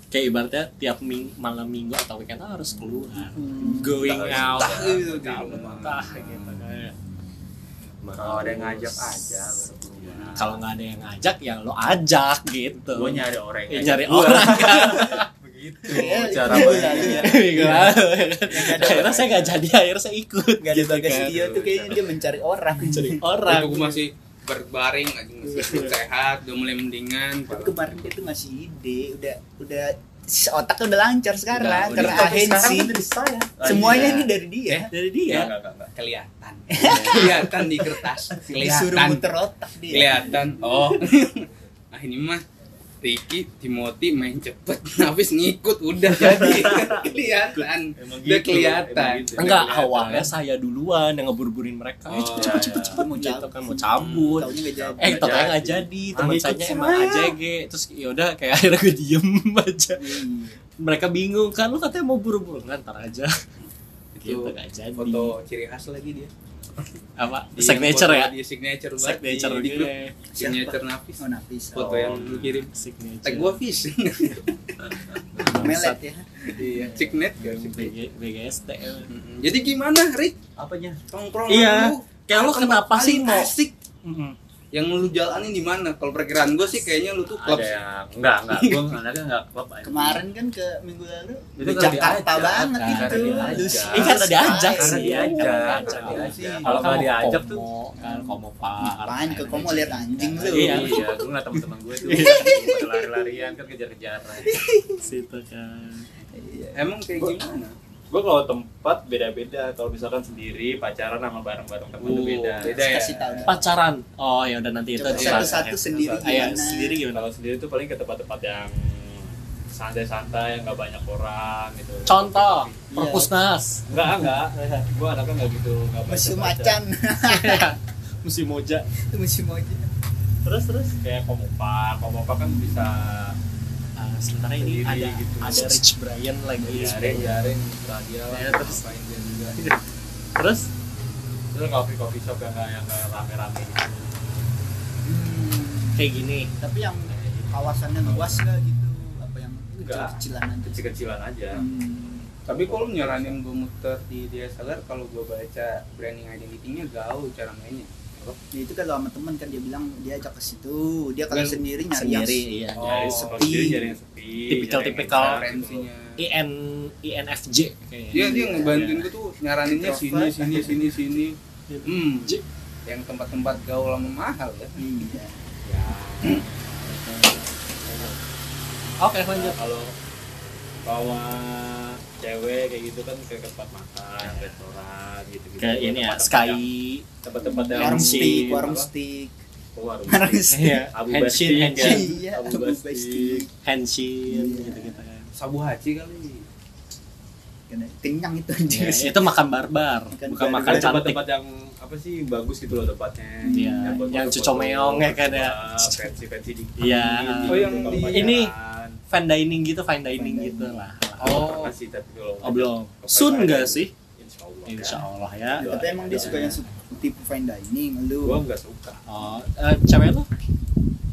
kayak ibaratnya tiap ming malam minggu atau weekend harus keluar. Hmm. going out. gitu Entah, entah, gitu kayak kalau ada yang ngajak aja kalau nggak ada yang ngajak ya lo ajak gitu. Gua nyari orang Ya, yang nyari orang kan *laughs* begitu Iya, cara iya, mainnya. iya. Ya kan. Ada- akhirnya saya nggak jadi akhirnya saya ikut. Gak ada gitu bagas kan. dia tuh kayaknya dia mencari orang. cari *laughs* orang. Gue masih berbaring aja masih sehat udah mulai mendingan Tapi kemarin dia tuh ngasih ide, udah udah otaknya udah lancar sekarang Udah, karena ahensi. saya Semuanya ini dari dia. Eh, dari dia? Kelihatan. Kelihatan di kertas. Disuruh kelihatan. muter otak dia. kelihatan. Oh. *laughs* Nah ini mah Ricky, Timothy main cepet, *laughs* habis ngikut udah jadi *laughs* kelihatan, Emang udah gitu, kelihatan. emang gitu. enggak kelihatan. awalnya saya duluan yang ngeburu-burin mereka Oh, Eh, cepet cepet iya, cepet iya. cepet Mau gitu cabut. kan mau cabut eh tapi nggak jadi. Ah, teman saya emang AJG terus yaudah kayak akhirnya gue diem *laughs* aja Iya. mereka bingung kan lu katanya mau buru-buru nggak ntar aja Itu gitu nggak jadi foto ciri khas lagi dia. Apa Dia signature foto ya Dia signature banget signature di, di grup. Signature Nafis. Oh, Nafis. Foto Oh. yang lu kirim. signature Tag gua fish. *laughs* Melet ya. Iya, signet gak sih? BG, BGST Mm-mm. Jadi gimana, Rick? Apanya? Tongkrong Iya. lu. Kayak lu tempat kenapa sih mau- asik yang lu jalanin di mana? Kalau perkiraan gue sih kayaknya lu tuh klub. Ada yang enggak, enggak. Gua *laughs* anaknya enggak klub. Kemarin kan ke minggu lalu Itu di kan Jakarta diajak, banget kan, itu. karena diajak. Kan sih. diajak, Karena karena diajak. Kalau Kalau nggak mau diajak ke tuh kan komo par. Apaan ke Komo lihat anjing lu. Iya. *laughs* Iya, gue ngeliat teman-teman gue tuh pada lari-larian kan kejar-kejaran. Situ kan. Emang kayak gimana? Gue kalau tempat beda-beda. Kalau misalkan sendiri pacaran sama bareng-bareng temen tuh Oh, beda. beda ya. Kasih tahu. Pacaran. Oh ya udah nanti itu Coba satu-satu sendiri Ah, iya, gimana? sendiri gimana? Kalau sendiri tuh paling ke tempat-tempat yang santai-santai nggak banyak orang gitu contoh Iya. perpusnas enggak enggak *laughs* gue anaknya nggak gitu nggak museum macan *laughs* musim moja itu museum aja terus terus kayak komopa komopa kan bisa Ah, sementara ini Sendiri ada gitu. ada Rich Brian lagi. Jaring radio lah Ya, terus. ngapain dia juga. *laughs* Terus? Terus coffee coffee shop yang nggak yang nggak rame-rame gitu. Hmm, kayak gini. Tapi yang kawasannya luas nggak gitu? Apa yang kecil-kecilan aja? Kecil-kecilan aja. Hmm. tapi kalau nyaranin gue muter di DSLR kalau gue baca branding identity-nya gaul cara mainnya Ya, itu kalau sama temen kan dia bilang dia ajak ke situ. Dia kalau Dan sendiri nyari yang sendiri iya. Oh, nyari sepi. yang sepi yang referensinya. IN INFJ kayaknya. Dia dia Iya, ngebantuin gue tuh nyaraninnya sini sini sini sini. Hmm. J- yang tempat-tempat gaul sama mahal ya. Iya. Ya. Oke lanjut. Kalau bawa cewek kayak gitu kan ke tempat makan restoran gitu gitu ke ini ya Sky. Tempat-tempat yang warung stick warung stick Oh, warung stick. Iya, Abu Bastik. Iya, Abu Bastik. Henshin Iya. gitu gitu kan sabu haji kali. Kenyang itu anjir Ya, itu makan barbar bukan barbar. makan cantik. tempat-tempat yang apa sih bagus gitu loh tempatnya. Iya, yang cucomeong ya kan ya. fancy fancy dikit Iya. gitu, Oh, yang di- ini fine dining gitu fine dining Fine gitu lah Oh. Pernah sih tapi kalau oh belum Kalau soon fine nggak dining, sih Insya Allah. Insya Allah ya Iya. tapi emang dia suka yang su- tipe fine dining lu Gua nggak suka. oh eh, cewek lu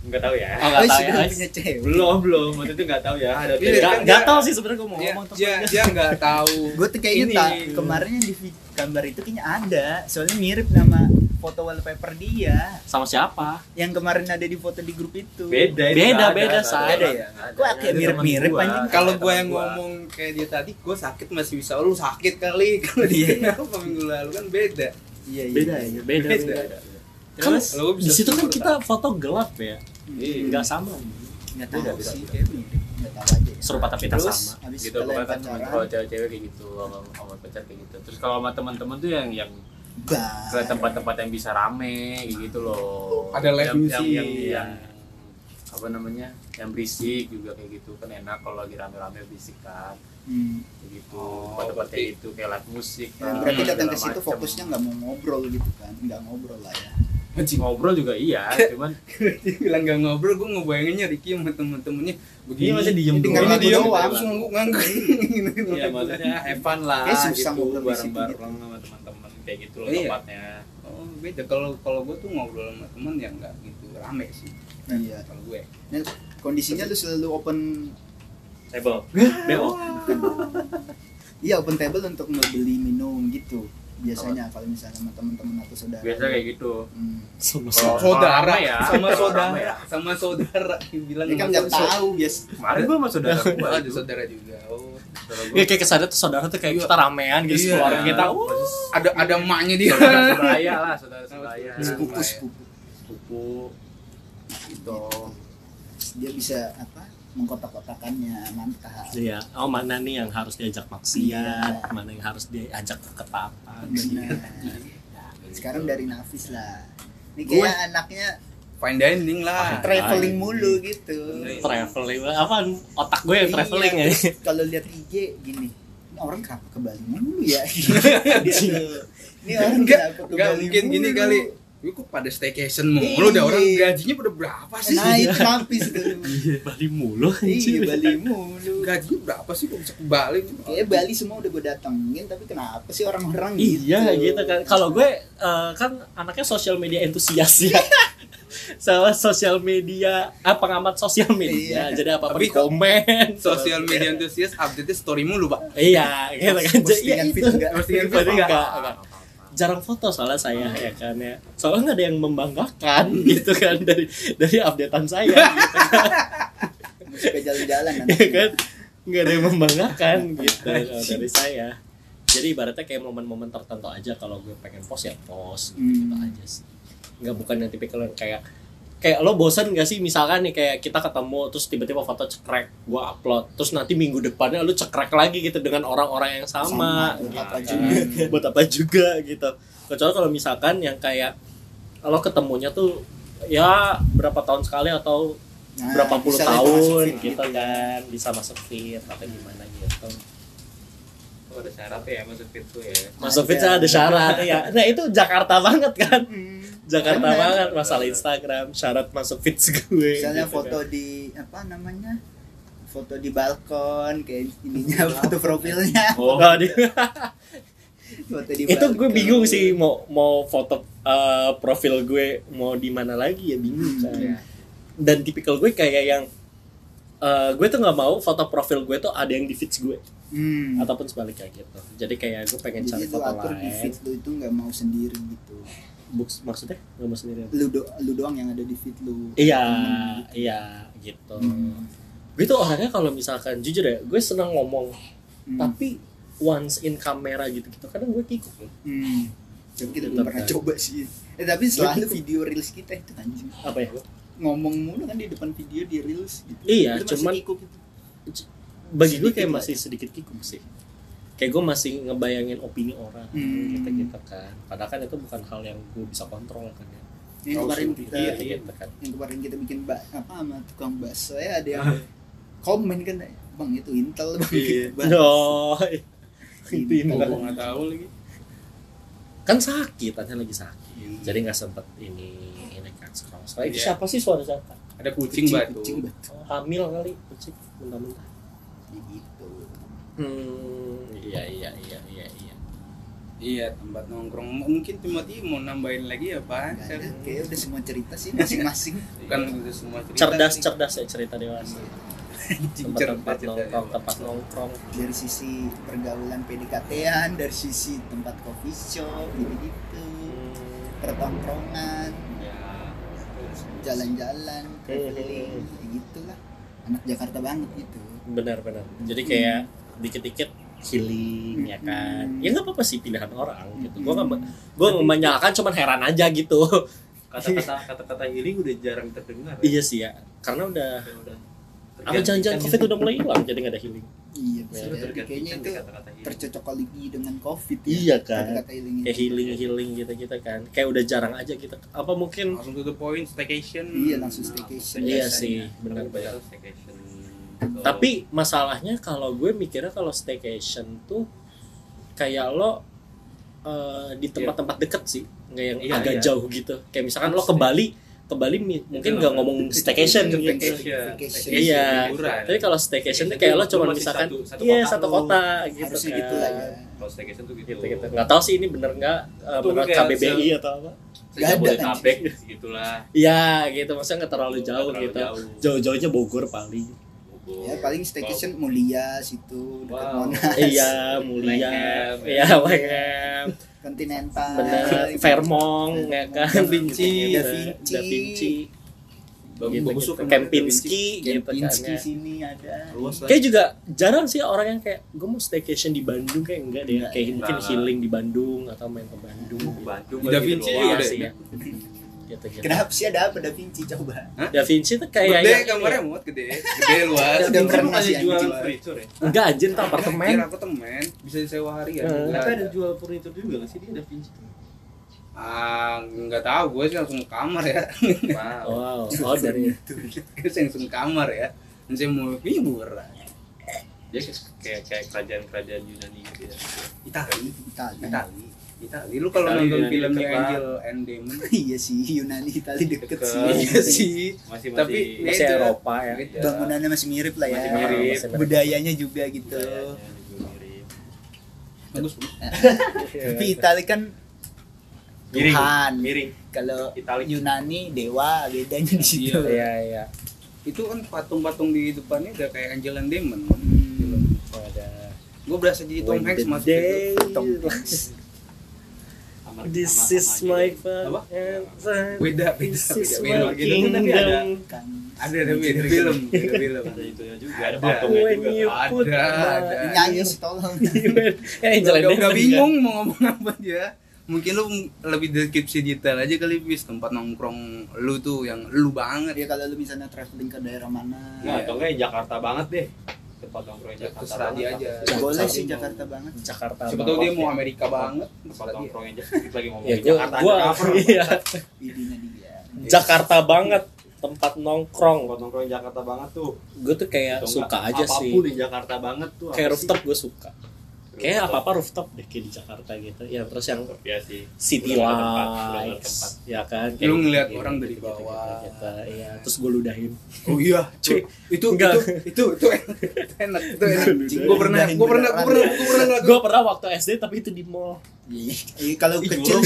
Nggak tahu ya. Oh, nggak Oh, tahu ya, punya cewek Belum belum. Waktu itu nggak tahu ya. Ada Iya, cewek. Gak, kan gak dia- tau sih sebenarnya gue mau dia ngomong dia, dia nggak tahu *laughs* gue tuh kayaknya kemarin yang di gambar itu kayaknya ada soalnya mirip nama foto wallpaper dia sama siapa yang kemarin ada di foto di grup itu Beda itu Beda, ada, beda, nggak Say. ada, ya? Kok kayak teman gua, anjing? kalau gue yang gua. ngomong kayak dia tadi gue sakit masih bisa lu sakit kali *laughs* kalau dia Iya. kenapa minggu lalu kan beda iya iya beda iya. ya beda, Beda. beda. kan Terus, bisa di situ kan kita foto gelap ya Iya. nggak sama nggak tahu beda, sih kayak tahu aja ya. serupa tapi tak sama. habis gitu pokoknya kan pacaran kalau cewek-cewek kayak gitu sama sama pacar kayak gitu. Terus kalau sama teman-teman tuh yang yang ke tempat-tempat yang bisa rame kayak gitu loh. Ada live yang, music. yang, yang, yang apa namanya yang berisik juga kayak gitu. Kan enak kalau lagi rame-rame berisik kan. Hmm. kayak gitu Oh, tempat-tempat kayak berarti- gitu kayak live musik Ya, lah, berarti datang ke situ fokusnya nggak mau ngobrol gitu kan? Nggak ngobrol lah ya Anjing. ngobrol juga iya *laughs* cuman dia bilang gak ngobrol gue ngebayanginnya Ricky sama temen-temennya. Begini Iya, masih diem doang. lagu diem doang. terus ngangguk-ngangguk ya maksudnya have fun lah Kayak susah gitu bareng-bareng sama teman-teman kayak gitu loh Iya. tempatnya oh beda. Kalau kalau gue tuh ngobrol sama temen yang nggak gitu rame sih. Iya. Kalau gue. Nah, kondisinya lu selalu open table. Bo iya open table untuk ngebeli minum gitu biasanya kalau misalnya sama teman-teman atau saudara. Biasa kayak gitu. Hmm. sama *laughs* saudara. rame ya. sama saudara. ya. sama saudara bilang ini kan nggak tahu bias kemarin gua sama saudara Oh, *laughs* gua. Ada saudara juga. Oh saudara gua. Ya kayak kesadar tuh saudara tuh kayak Iya. kita ramean gitu Iya. keluarga kita. Uh ada ada emaknya dia. Saudara sebaya lah saudara sebaya. sepupu sepupu. Sepupu. Gitu dia bisa apa mengkotak-kotakannya mantap Iya, oh mana nih yang harus diajak maksiat, mana yang harus diajak ke ketaatan. benar. Sekarang dari Nafis lah. Ini kayak anaknya fine dining lah. Traveling mulu gitu. Traveling, apa otak gue yang traveling ya. Iya, terus kalau lihat IG gini ini orang kenapa ke Bali mulu ya? *laughs* Dia tuh, ini orang enggak kenapa ke enggak Bali mungkin gini kali Wih, kok pada staycation mulu Iya. dah orang gajinya pada berapa sih nah itu Nafis tuh Bali mulu iya. Bali mulu gajinya berapa sih kok bisa ke Bali Kayaknya Bali semua udah gue datengin tapi kenapa sih orang-orang gitu Iya gitu kan. Kalau gue eh, kan anaknya sosial media entusias ya. *laughs* Sama sosial media, ah, pengamat sosial media. Iya. Jadi apa apa komen. sosial media antusias update story mulu pak Iya, gitu kan. Jadi ya itu. Postingan enggak. Jarang foto soalnya saya ya kan ya. Soalnya nggak ada yang membanggakan *laughs* gitu kan dari dari updatean saya gitu kan. jalan-jalan *laughs* ya kan nggak ada yang membanggakan gitu *laughs* dari saya jadi ibaratnya kayak momen-momen tertentu aja kalau gue pengen post ya post gitu, gitu Hmm. aja sih nggak bukan yang tipikal yang kayak kayak lo bosan gak sih misalkan nih kayak kita ketemu terus tiba-tiba foto cekrek gue upload terus nanti minggu depannya lo cekrek lagi gitu dengan orang-orang yang sama, Sama, buat gitu apa kan. juga. *laughs* buat apa juga gitu kecuali kalau misalkan yang kayak lo ketemunya tuh ya berapa tahun sekali atau Nah, berapa puluh tahun fit gitu kan bisa masuk fit atau gimana gitu Oh, ada syarat ya masuk fit tuh ya. masuk fit Ada. ada syarat ya nah itu Jakarta banget kan Hmm. Jakarta Bener. banget masalah Instagram syarat masuk fit gue misalnya gitu foto kan. di apa namanya foto di balkon kayak ininya foto profilnya. Oh, Oh, di- *laughs* foto di itu gue bingung sih mau mau foto eh, profil gue mau di mana lagi ya bingung kan Iya. dan tipikal gue kayak yang eh, gue tuh nggak mau foto profil gue tuh ada yang di feeds gue. Hmm. ataupun sebaliknya gitu. Jadi kayak gue pengen cari jadi lu foto atur di lain. feed lu itu nggak mau sendiri gitu Books, maksudnya nggak mau sendirian lu do, lu doang yang ada di feed lu iya gitu. iya gitu Hmm. gue tuh orangnya kalau misalkan jujur ya gue seneng ngomong Hmm. tapi once in kamera gitu gitu kadang gue kikuk loh. Hmm. Tapi kita belum pernah kan. coba sih. Eh tapi selalu Gitu. video reels kita itu anjing. apa ya Ngomong mulu kan di depan video di reels gitu. Iya, Itu masih cuman- kikuk gitu. bagi gue kayak masih sedikit kikuk sih kayak gue masih ngebayangin opini orang Hmm. gitu gitu kan. Padahal kan itu bukan hal yang gue bisa kontrol kan ya. Yang kemarin Oh, kita iya gitu kan. yang kemarin kita bikin ba apa sama tukang bakso ya ada yang Ah. komen kan bang itu intel bang Iya. gitu, Bang." no itu *laughs* Intel. ini gue nggak tahu lagi. Kan sakit tanya lagi sakit. Jadi nggak sempet ini ini kan scroll. Scroll itu Iya. siapa sih suara siapa? Ada kucing, batu. kucing batu. Oh, hamil kali kucing mentah-mentah gitu. Hmm iya iya iya iya iya. Iya tempat nongkrong. Mungkin Timothy mau nambahin lagi ya pak? Kayaknya udah semua cerita sih masing-masing. *laughs* Bukan udah semua cerita cerdas sih. cerdas ya cerita dewasa Anjing, tempat-tempat cerita nongkrong tempat nongkrong. Dari sisi pergaulan PDKT-an dari sisi tempat coffee shop gitu-gitu. Hmm. pertongkrongan. Ya. jalan-jalan traveling Hmm. kayak gitulah anak Jakarta banget gitu. Benar-benar jadi kayak dikit-dikit healing ya kan Hmm. ya nggak apa-apa sih pilihan orang gitu gue nggak gue nggak menyalahkan cuman heran aja gitu *laughs* Kata-kata kata-kata healing udah jarang terdengar. ya. iya sih ya karena udah Udah- udah apa jangan-jangan tergantikan covid gitu. udah mulai hilang jadi nggak ada healing iya Ya, tergantikan kayaknya itu healing. tercocok lagi dengan covid ya Iya kan. kata healing itu. kayak healing healing gitu gitu kan kayak udah jarang aja gitu apa mungkin langsung to the point staycation iya langsung staycation iya biasanya. sih benar-benar Betul, tapi masalahnya kalau gue mikirnya kalau staycation tuh kayak lo eh, di tempat-tempat deket sih nggak yang Iya, agak iya. jauh gitu. Kayak misalkan lo ke Bali ke Bali mungkin nggak ngomong staycation. Itu gitu. Iya. liburan. tapi kalau staycation tuh kayak lo cuma misalkan satu- satu iya kota satu kota gitu harusnya kan. gitu lah ya. Kalau staycation tuh gitu. gitu gitu. Nggak tahu sih ini bener nggak eh, menurut kayak KBBI atau apa. Nggak ada, Jabodetabek gitulah. Iya gitu. Maksudnya nggak terlalu jauh terlalu gitu. jauh. jauh-jauhnya Bogor paling. Ya paling staycation mulia situ dekat Wow. Monas. *laughs* Iya mulia. Iya Wengem Continental. Bener. Fairmont ya kan? Da Vinci Da Vinci. Da Vinci. Bagus gitu, bagus gitu. Kempinski gitu kan Kempinski ya. sini ada. Luas lah. Kayak juga jarang sih orang yang kayak gue mau staycation di Bandung. Kayak enggak deh kayak enggak, mungkin enggak. healing di Bandung atau main ke Bandung. Bandung Da Vinci Iya ya gitu gitu kenapa sih ada apa Da Vinci coba Da Vinci tuh kayak gede yang- kamarnya muat gede gede *laughs* luas Udah pernah pernah sih, jual furniture ya? enggak anjir tuh Apartemen. apartemen apartemen bisa disewa harian. Eh. Nggak Tapi ada jual furniture juga nggak sih dia Da Vinci tuh? Ah, nggak tahu gue sih langsung ke kamar ya. *laughs* Wow. wow oh dari gue sih langsung ke kamar ya. Dan saya mau liburan. Dia kayak kayak kerajaan-kerajaan Yunani gitu ya. Itali, Itali Itali, Itali. Lu kalau nonton Yunani filmnya deket lah. Angel and Demon, *laughs* iya sih Yunani Itali deket Deket. sih iya sih. Masih masih Tapi masih Beda. Eropa ya Beda. bangunannya masih mirip lah ya Masih mirip. Budayanya juga gitu budayanya juga mirip. Bagus. *laughs* tapi Itali kan Miring. Tuhan Miring. kalau Itali. Yunani dewa bedanya di situ Iya. iya iya Itu kan patung-patung di depannya udah kayak Angel and Demon. Hmm. ada Gue berasa jadi Tom Hanks itu. Tom Hanks. Amar- This is amar- my Apa? father. Beda, beda, beda. Beda gitu tapi ada. kan Ada ada beda film, beda film. Ada itunya juga, ada Ada. patungnya juga. Ada, ada. nyanyi sih tolong *laughs* Ya, Angel *laughs* udah, bingung mau ngomong apa dia mungkin lu lebih deskripsi detail aja kali bis tempat nongkrong lu tuh yang lu banget ya kalau lu misalnya traveling ke daerah mana Nah, atau ya Jakarta banget deh. Tempat nongkrong Ya, Jakarta terserah dia aja. Boleh sih mau- Jakarta banget Jakarta siapa banget. tahu dia mau ya. Amerika banget Tempat nongkrongnya Jakarta lagi ngomong ya Jakarta gua cover. iya idenya dia Jakarta banget tempat nongkrong Tempat nongkrong Jakarta banget tuh. gue tuh kayak suka aja sih apa pun di Jakarta banget tuh. kayak rooftop gue suka kayak apa apa rooftop deh kayak di Jakarta gitu ya terus yang Ya sih. city tempat, lights tempat. ya kan Lu ngeliat gitu, orang dari gitu, gitu, bawah. gitu, gitu. iya terus gue ludahin Oh iya, Cuy, *laughs* itu enggak. itu itu itu enak, itu enak, Gue pernah, gue pernah, gue pernah, gue pernah gue pernah waktu SD tapi itu di mall Iya, iya, kalau kecil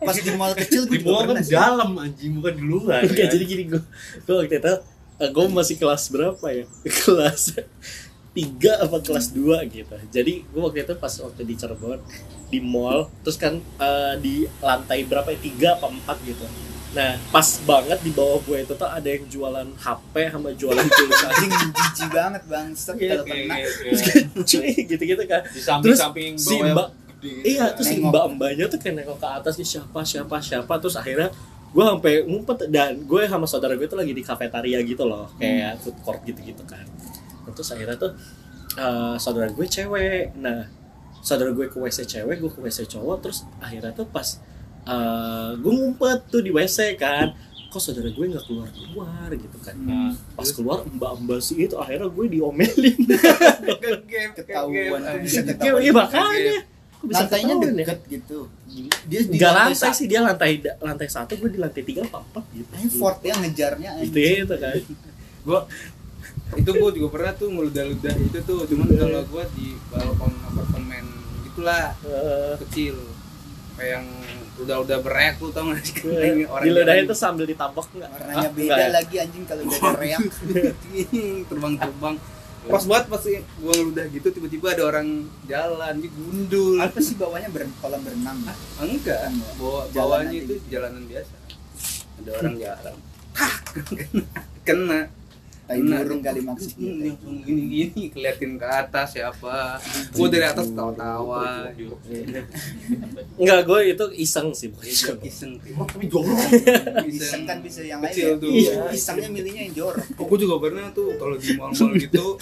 pas di mall kecil gue Di bawah kan dalam anjing bukan di luar. Oke, ya. jadi gini gue gue waktu itu gue masih kelas berapa ya *laughs* kelas tiga apa kelas 2 gitu. Jadi gue waktu itu pas waktu di Cirebon di mall terus kan eh, di lantai berapa ya? Tiga apa empat gitu. Nah pas banget di bawah gue itu tuh ada yang jualan HP sama jualan pulsa *laughs* anjing jijik banget bang Set, Iya, kalau kayak- kena kayak- terus kayak kayak *laughs* cuy gitu-gitu kan di samping Terus samping si mbak gitu. iya kan. terus si mbak mbaknya tuh kayak nengok ke atas nih siapa siapa siapa? Terus akhirnya gue sampai ngumpet dan gue sama saudara gue tuh lagi di kafetaria gitu loh kayak food court gitu gitu kan terus akhirnya tuh eh, saudara gue cewek. Nah saudara gue ke wc cewek gue ke wc cowok. Terus akhirnya tuh pas eh, gue ngumpet tuh di wc kan. Kok saudara gue nggak keluar keluar gitu kan? Nah, pas keluar mbak mbak sih itu akhirnya gue diomelin. *laughs* Ketahuan bisa ketahuan? iya makanya. Lantainya ya? deket gitu. Dia di Enggak lantai sa- sih dia lantai lantai satu gue di lantai tiga apa empat gitu. effort ya ngejarnya Gitu anjing. itu kan. Gue itu gue juga pernah tuh ngeludah-ludah itu tuh, cuman kalau gue di balkon apartemen gitulah kecil, kayak yang udah-udah berek lu tau gak sih? Gue orang diludahin tuh sambil ditambok enggak? warnanya beda Enggak ya? lagi anjing kalau udah ada reak. *laughs* Terbang-terbang. Pas banget pas gue ngeludah gitu tiba-tiba ada orang jalan dia gundul. Apa sih bawahnya ber kolam berenang? Enggak. Enggak. bawa Jalan bawahnya itu gitu. jalanan biasa. Ada orang jalan *laughs* kena tai Kena. burung kali maksudnya ini gini gini keliatin ke atas siapa gue dari atas tawa-tawa Enggak, gue itu iseng sih bukan iseng. iseng tuh tapi jorok. *laughs* Iseng. Kan bisa yang lain ya. tuh. Iya, isengnya milihnya yang jorok. Kok gue juga pernah tuh kalau di mall-mall *laughs* gitu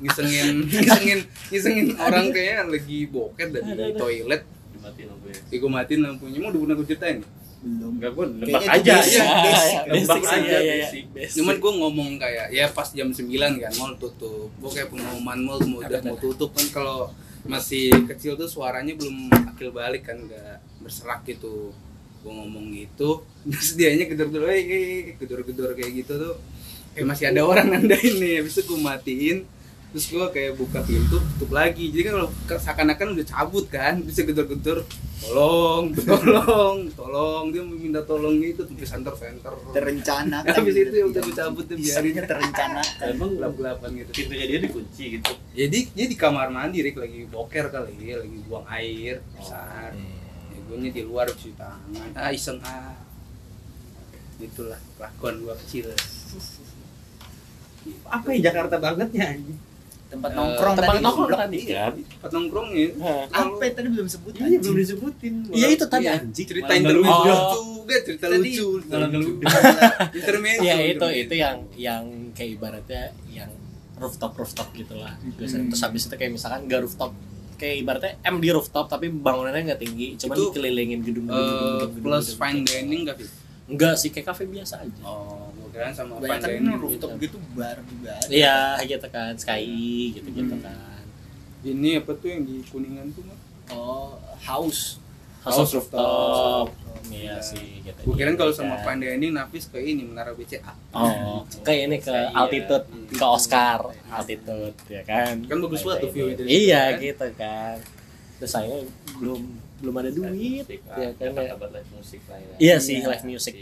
ngisengin *laughs* ngisengin ngisengin orang kayaknya lagi boket dari Ada, ada. toilet. Dimatiin lampu ya ya gue matiin lampunya. Mau udah pernah gue ceritain belum. Enggak gue Kayaknya nebak aja. basic, ya basic. Nebak Basic aja, aja, ya, basic. cuman gue ngomong kayak ya pas jam 9 kan mall tutup. Gue kayak pengumuman mall mau udah mau tutup. Kan kalau masih kecil tuh suaranya belum akil balik kan nggak berserak gitu. Gue ngomong gitu *laughs* terus dianya gedor-gedor eh gedor-gedor kayak gitu tuh. Kayak masih ada orang nandain nih habis itu gue matiin terus gue kayak buka pintu tutup lagi. Jadi kan kalau seakan-akan udah cabut kan bisa gedor-gedor tolong *laughs* tolong tolong. Dia minta tolong gitu tulis center center terencana *laughs* habis itu ya udah gue cabut tuh biarin. terencana *laughs* emang gelap-gelapan gitu. Pintunya dia dikunci gitu. Jadi dia di kamar mandi Rick. Lagi boker kali lagi buang air besar. ya gue di luar cuci tangan. Ah iseng ah. Itulah kelakuan gua kecil. Apa ya Jakarta bangetnya anjing tempat Eh, nongkrong tempat tadi nongkrong goblok. tadi Iya. kan. tempat nongkrongnya Nah, apa ya tadi belum sebut iya anjing. belum disebutin Iya itu tadi Iya, anjing. cerita Malah intermezzo ngeludah. lucu gak cerita Tadi lucu *laughs* intermezzo Iya itu itu yang yang kayak ibaratnya yang rooftop rooftop gitulah. Biasanya terus habis itu kayak misalkan gak rooftop kayak ibaratnya M di rooftop tapi bangunannya nggak tinggi, cuman dikelilingin gedung-gedung Eh, plus fine dining gak sih Enggak sih kayak cafe biasa aja. oh kira sama banyak kan dining rooftop gitu bar juga ada. Iya gitu kan, sky gitu-gitu Hmm. kan. ini apa tuh yang di kuningan tuh Mak? oh house House House of rooftop. Rooftop. Iya Iya. sih gitu. gue kira kalau sama Kan. fine dining nafis ke ini menara BCA Oh, kayak ini ke Iya. altitude, ke Oscar, altitude ya kan. kan bagus banget tuh view situ, Iya kan? gitu kan. Terus saya belum belum ada duit Musik, ya kan ya. Lah ya Iya sih Iya. live music.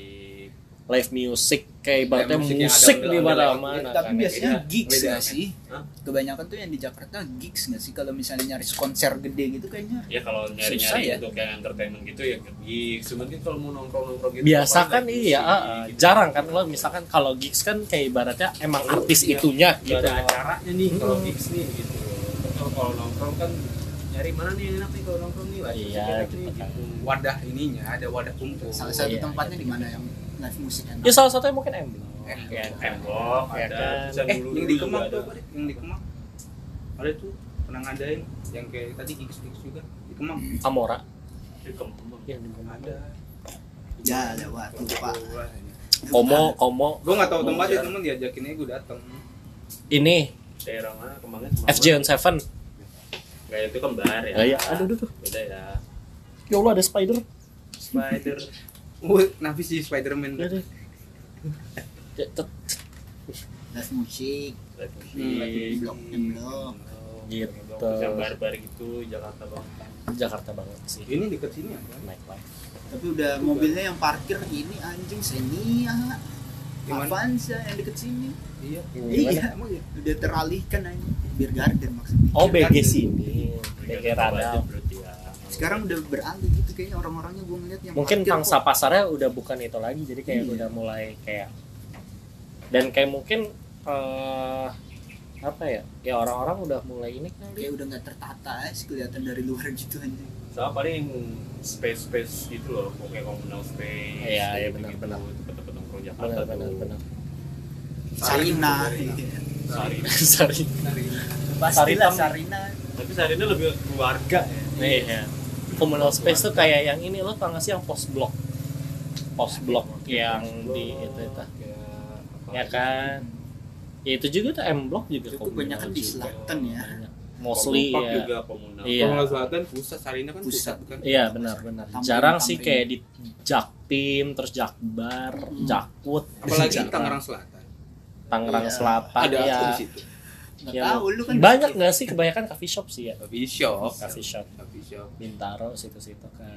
Live music kayak ibaratnya musik musik di ondel- mana-mana. tapi kan. biasanya Beda. gigs nggak kan? sih Hah? kebanyakan tuh yang di Jakarta gigs nggak sih kalau misalnya nyari konser gede gitu kayaknya ya kalau Susah nyari-nyari ya? untuk yang entertainment gitu ya gigs mungkin kalau mau nongkrong-nongkrong gitu biasa kan live iya musik, ah. gitu. jarang kan lo misalkan kalau gigs kan kayak ibaratnya emang artis Iya. itunya gitu ada acaranya nih kalau Hmm. gigs nih gitu kalau kalau nongkrong kan nyari mana nih yang enak nih kalau nongkrong nih lah Iya, gitu kan. gitu wadah ininya ada wadah kumpul salah satu Iya, tempatnya iya. di mana yang live musik enak ya salah satunya mungkin M. Block Eh, ya kan. Tembok Ya ada kan. eh dulu yang di Kemang tuh yang di Kemang? Ada tuh pernah ngadain yang kayak tadi gigs gigs juga di Kemang. Amora. Di Kemang. yang di Kemang. ada. Ya lewat lupa komo komo. Gue nggak tahu tempatnya temen diajakinnya gue dateng. Ini. Daerah mana? Kemangnya FJ on Seven. Gak itu kembar ya. ya, ya aduh aduh aduh. Beda ya. ya Allah ada spider. Spider. Wih, nafis di Spiderman. Ya Ya, tet- live musik Live musik. blok M blok gitu. Yang barbar gitu Jakarta banget. Jakarta banget sih. Ini deket sini apa? Naik live tapi udah mobilnya yang parkir ini anjing Xenia Gimana? Avanza yang deket sini. Iya. Iya emang ya udah teralihkan aja biar garden maksudnya. Oh BG sini. BG Radal Berarti ya. Sekarang udah beralih gitu kayaknya orang-orangnya gue ngeliat yang mungkin pangsa kok. pasarnya udah bukan itu lagi jadi kayak Iya. udah mulai kayak dan kayak mungkin eh apa ya ya orang-orang udah mulai ini kali kayak udah nggak tertata sih kelihatan dari luar gitu anjing Sama paling space space gitu loh, kayak komunal space. Iya, iya, gitu, benar, benar. Tempat-tempat nongkrong Jakarta benar tuh. benar benar Sarina Sarina. *laughs* pastilah Saritem. Sarina Tapi Sarina lebih keluarga ya. iya communal space tuh kayak yang ini lo tau gak sih yang post block post block yang di itu itu Kayak apa ya kan ya itu juga tuh M block juga Itu komunal kebanyakan di selatan ya. Banyak. mostly Kompak ya juga komunal. Iya. nggak selatan pusat Sarina kan pusat, Pusat. kan Iya benar benar. Tamrin, Jarang sih Tamrin. kayak di Jaktim terus Jakbar, Hmm. Jakut, apalagi. Tangerang Selatan Tangerang Iya. Selatan ada ya. aku di situ nggak Ya, tahu lu kan Banyak nggak sih kebanyakan coffee shop sih ya? coffee shop Coffee shop coffee shop Bintaro situ-situ kan.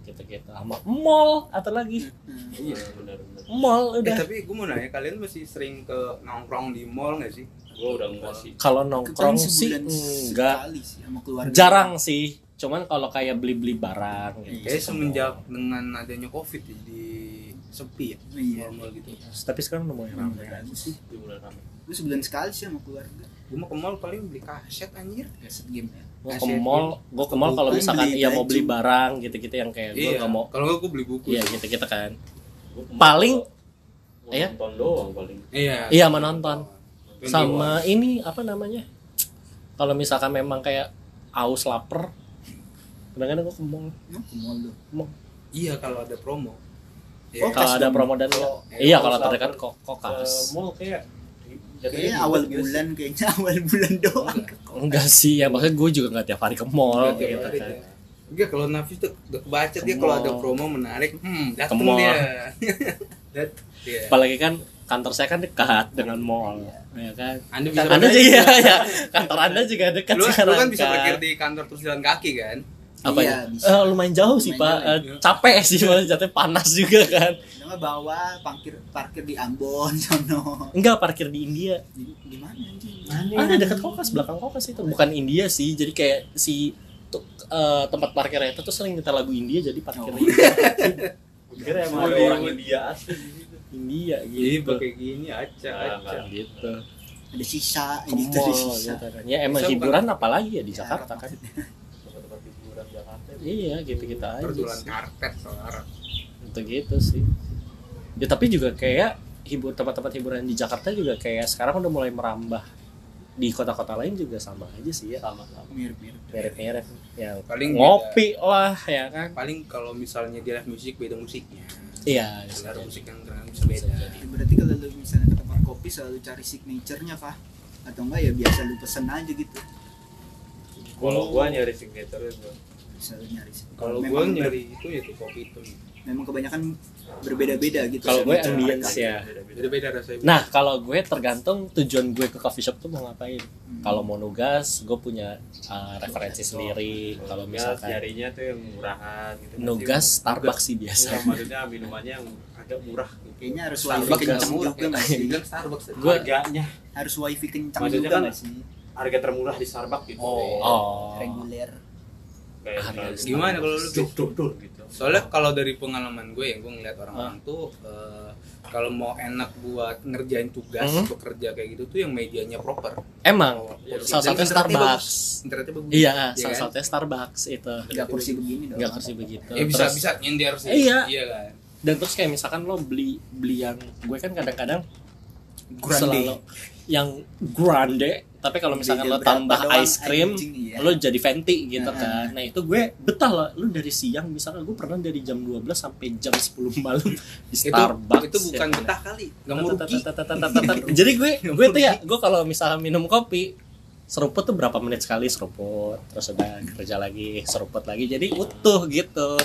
Gitu-gitu sama mall atau lagi Hmm. iya Benar benar. mall Eh, udah. tapi gue mau nanya kalian masih sering ke nongkrong di mall nggak sih Gua udah enggak sih. Kalau nongkrong sih enggak. sekali sih sama keluarga Jarang sih. Cuman kalau kayak beli-beli barang gitu. Iya, semenjak dengan adanya covid ya, jadi sepi ya Iya. mall gitu Tapi sekarang udah mulai ramai. Bagus sih Di bulan ramai. gue sebulan sekali sih sama keluarga gue mau ke mall paling beli kaset anjir kaset game ya Gue ke mall, gue ke mall kalau misalkan iya mau beli barang gitu-gitu yang kayak gue iya nggak mau kalau gue beli buku Iya gitu gitu kan. Gua Paling gua Iya? nonton doang paling. iya Iya menonton. Sama ini apa namanya? Kalau misalkan memang kayak aus lapar, kadang-kadang gue ke mall. Ke mall lu iya kalau ada promo Oh, Iya. pas Kalau ada promo dan Kalau- iya kalau kalau terdekat kok kokas. mall kayak kayaknya awal bulan kayaknya *laughs* awal bulan doang Enggak sih ya, maksudnya gue juga nggak tiap hari ke mall gitu hari kan. ya. Enggak kalau Nafis tuh udah kebaca Ke dia kalau ada promo menarik, hmm, datang dia. *laughs* Dat, dia. Apalagi kan kantor saya kan dekat dengan mall, ya kan. Anda bisa Anda parkir- juga ya, kantor Anda juga dekat lu, lu sekarang kan bisa parkir di kantor terus jalan kaki kan? Apa Iya, ya? bisa. Eh, lumayan jauh sih Lumayan pak, jauh, Eh, capek sih malah jatuhnya panas juga kan. Nama bawa parkir parkir di Ambon *laughs* sono Enggak parkir di India. di, di mana anjing Ada dekat kokas, belakang kokas itu. Bukan India sih, jadi kayak si tuh, eh, tempat parkirnya itu tuh sering minta lagu India jadi parkir Oh. di *laughs* Kira emang ada orang iya. India asli. India Jadi gitu. pakai gini aja Nah, aja. nggak. gitu. ada sisa ini tuh ada sisa gitu kan. Ya emang Bisa hiburan bukan- apalagi ya di Ya, Jakarta kan. Iya, gitu-gitu aja. Pertulan sih. karpet soalnya. Itu gitu sih. Ya tapi juga kayak hibur tempat-tempat hiburan di Jakarta juga kayak sekarang udah mulai merambah di kota-kota lain juga sama aja sih ya. Sama-sama. mirip-mirip Mirip-mirip yang Paling ngopi lah ya kan. Paling kalau misalnya di live music beda musiknya. Iya, Selera musik yang terkenal bisa beda. Ya, berarti kalau lu misalnya ke tempat kopi selalu cari signaturenya kah atau enggak ya biasa lu pesen aja gitu Kalau gua nyari signature gua. Selalu nyari Kalau gue nyari itu ya tuh kopi hitam. memang kebanyakan berbeda-beda gitu Kalau gue ambience ya. Beda-beda rasanya. Nah, kalau gue tergantung tujuan gue ke coffee shop tuh mau ngapain. Hmm. Kalau mau nugas, gue punya uh, referensi sendiri. Kalau misalkan nyarinya tuh yang murahan gitu. nugas Starbucks sih biasa. Enggak, maksudnya minumannya yang agak murah gitu. kayaknya harus Starbucks wifi kencang juga ya. nggak sih Bilang Starbucks. ya. Gua- Harganya harus wifi kencang juga kan- harga termurah di Starbucks gitu. Oh. Oh. reguler Kayak terlalu- Gimana kalau lu duh, gitu. Soalnya kalau dari pengalaman gue yang gue ngeliat orang-orang tuh eh, kalau mau enak buat ngerjain tugas Mhm. bekerja kayak gitu tuh yang medianya proper. Emang Oh, iya, salah satunya internetnya Starbucks. Internetnya bagus. Iya, Iya salah kan? satunya Starbucks itu. nggak kursi begini dong Enggak kursi begitu. Ya bisa Terus- bisa nyender sih. Iya. Iya kan. Dan terus kayak misalkan lo beli beli yang gue kan kadang-kadang Grande. selalu yang grande tapi kalau misalkan lo tambah ice cream anjing, iya. lo jadi venti gitu Nah. kan. nah. Itu gue betah lah lu dari siang misalkan gue pernah dari jam 12 sampai jam 10 malam di itu Starbucks itu bukan ya kan. betah kali. Nggak mau rugi *laughs* jadi gue gue tuh ya gue kalau misalnya minum kopi seruput tuh berapa menit sekali? Seruput terus udah kerja lagi seruput lagi. Jadi utuh gitu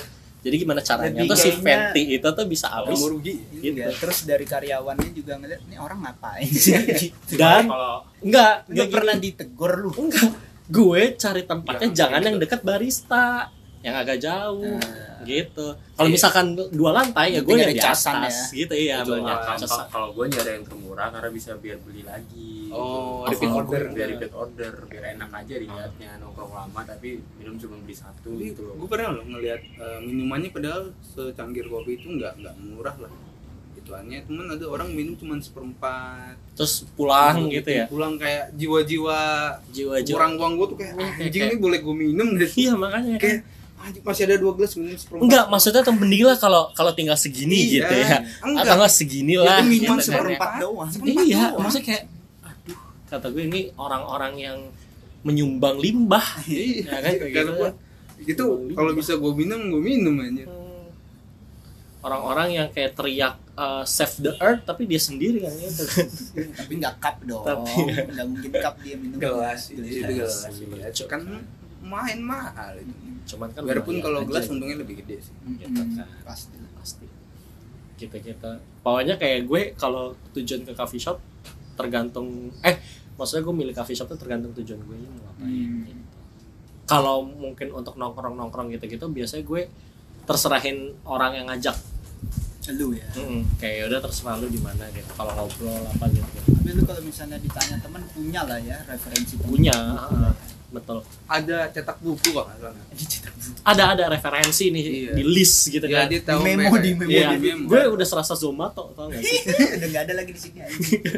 jadi gimana caranya? Lebih tuh si venti itu tuh bisa habis rugi gitu. Iya, terus dari karyawannya juga ngeliat ini orang ngapain sih? Gitu. *laughs* dan kalau enggak enggak pernah ditegur lu. Enggak gue cari tempatnya Ya, jangan gitu. yang dekat barista yang agak jauh Nah. gitu kalau Iya. misalkan dua lantai ya gue yang di casan atas ya. gitu iya kan. Kalau- gue nyari yang termurah karena bisa biar beli lagi Oh, Gitu. repeat Kalau order. biar repeat order biar enak aja dilihatnya nongkrong lama tapi minum cuma beli satu Tapi gitu loh gue pernah loh ngelihat eh, minumannya padahal secangkir kopi itu nggak nggak murah lah ituannya cuman ada orang minum cuma seperempat terus pulang gitu ya pulang kayak jiwa-jiwa jiwa-jiwa kurang uang gue tuh kayak Iya, kayak- anjing nih boleh gue minum deh iya makanya kan kayak anjing masih ada dua gelas minum seperempat enggak maksudnya tuh mending lah kalau kalau tinggal segini Iya, gitu ya enggak. atau enggak segini Ya, lah itu minuman gitu kan. seperempat doang. seperempat iya doang. maksudnya kayak aduh kata gue ini orang-orang yang menyumbang limbah *laughs* iya Ya kan, kayak kata gitu gua, itu kalau bisa gue minum gue minum aja Hmm. orang-orang yang kayak teriak uh, save the earth tapi dia sendiri kan gitu tapi nggak cup dong Tapi- nggak mungkin cup dia minum gelas itu Gelas. gelas Iya, iya. kan main mahal itu cuman kan biarpun lumayan kalau aja gelas gitu. untungnya lebih gede sih Gitu Mm-mm, kan. pasti pasti kita kita pokoknya kayak gue kalau tujuan ke coffee shop tergantung eh maksudnya gue milih coffee shop tuh tergantung tujuan gue mau ngapain Hmm. gitu. kalau mungkin untuk nongkrong nongkrong gitu gitu biasanya gue terserahin orang yang ngajak lu ya Mm-mm. kayak udah terserah lu di mana gitu kalau ngobrol apa gitu tapi lu kalau misalnya ditanya teman punya lah ya referensi temen. punya ah, betul. Ada cetak buku kok nggak salah. *laughs* Ada ada referensi nih Iya. di list gitu ya kan. dia tahu Di memo, di memo, Iya, di memo. Gue udah serasa zomato tau gak sih? *laughs* Udah nggak ada lagi di sini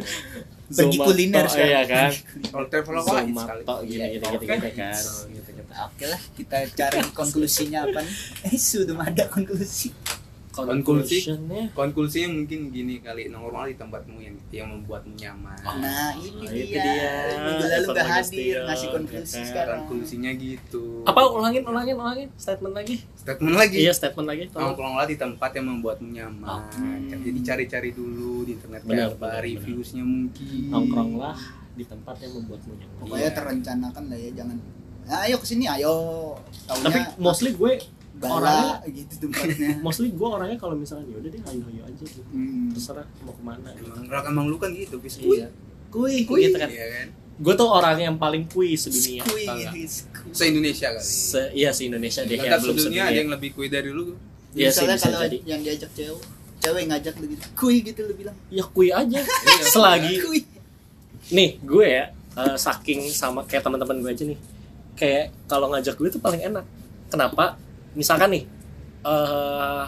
*laughs* Zomato, kuliner sekarang. iya kan? Kalau traveloka sekali. Zomato gitu gitu gitu gitu kan. Gitu gitu. Oke lah kita cari konklusinya apa nih? Eh sudah ada konklusi Konklusi? Conclusionnya, konklusinya mungkin gini kali nongkrong di tempatmu yang yang membuatmu nyaman. Nah ini Oh, itu dia, dia. minggu lalu nggak hadir. Nasution, ngasih konklusi ya kan. sekarang. Konklusinya gitu. Apa ulangin ulangin ulangin. Statement lagi. Statement lagi? Iya statement lagi tolong. nongkronglah di tempat yang membuatmu nyaman. Hmm. jadi cari-cari dulu di internet Benar, kayak apa benar, reviewsnya mungkin. Nongkronglah di tempat yang membuatmu nyaman. Pokoknya Iya. terencanakan lah ya jangan. Nah, ayo ke sini ayo. Tapi taunya mostly gue bala gitu tempatnya. *laughs* Mostly gue orangnya kalau misalnya yaudah deh ayo ayo aja gitu. Hmm. terserah mau ke mana gitu. emang emang lu kan gitu bis iya. Kui Kui, gitu kan. Iya kan? Gue tuh orang yang paling kui sedunia skui. se Indonesia kali. Se iya se Indonesia deh kayak belum sedunia ada yang lebih kui dari lu? Iya sih, misalnya kalau jadi. yang diajak cewek cewek ngajak lu gitu kui gitu lu bilang. Ya kui aja. *laughs* Selagi kui. Nih gue ya eh, saking sama kayak teman-teman gue aja nih. Kayak kalau ngajak gue tuh paling enak. Kenapa misalkan nih eh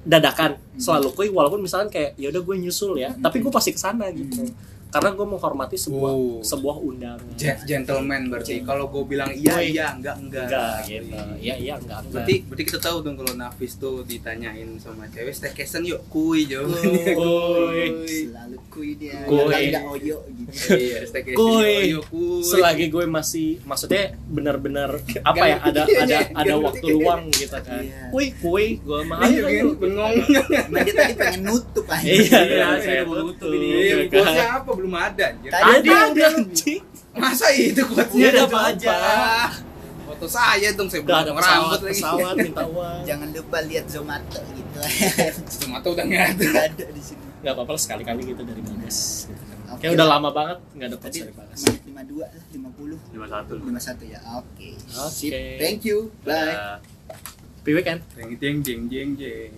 dadakan selalu kui walaupun misalkan kayak ya udah gue nyusul ya. Tapi gue pasti ke sana gitu karena gue menghormati sebuah Oh. sebuah undangan Gen- gentleman berarti. Kalau gue bilang iya iya enggak enggak. Enggak gitu. Ya iya enggak enggak. Berarti berarti kita tahu dong kalau Nafis tuh ditanyain sama cewek staycation yuk kui jawabannya. *laughs* Kui. selalu kui dia. Kui. Nggak ada oyo gitu. *laughs* Iya staycation Kui. yuk, yuk, kui. Selagi gue masih maksudnya benar-benar apa ya ada Iya, ada iya, ada iya. waktu luang gitu kan. Iya. kui kui gue mah Iya, ayo kan? bengong. Nah dia tadi pengen nutup aja. Iya, iya, saya tutup ini. Iya, kan? bosnya apa belum ada anjir. Tadi Tadi ada. udah anjing. masa itu quotesnya Udah ada apa aja. foto saya dong saya ada belum pesawat, rambut lagi pesawat minta *laughs* uang. jangan lupa lihat zomato gitu tuh udah nggak ada Nggak ada di sini Gak apa-apa lah sekali-kali gitu dari Bagas. Kan. Oke Kayak udah lama banget nggak ada tadi dari Bagas. menit 52 lah 50 lima satu 51 ya oke Oke. Sip. thank you bye. Happy weekend. jeng jeng jeng jeng jeng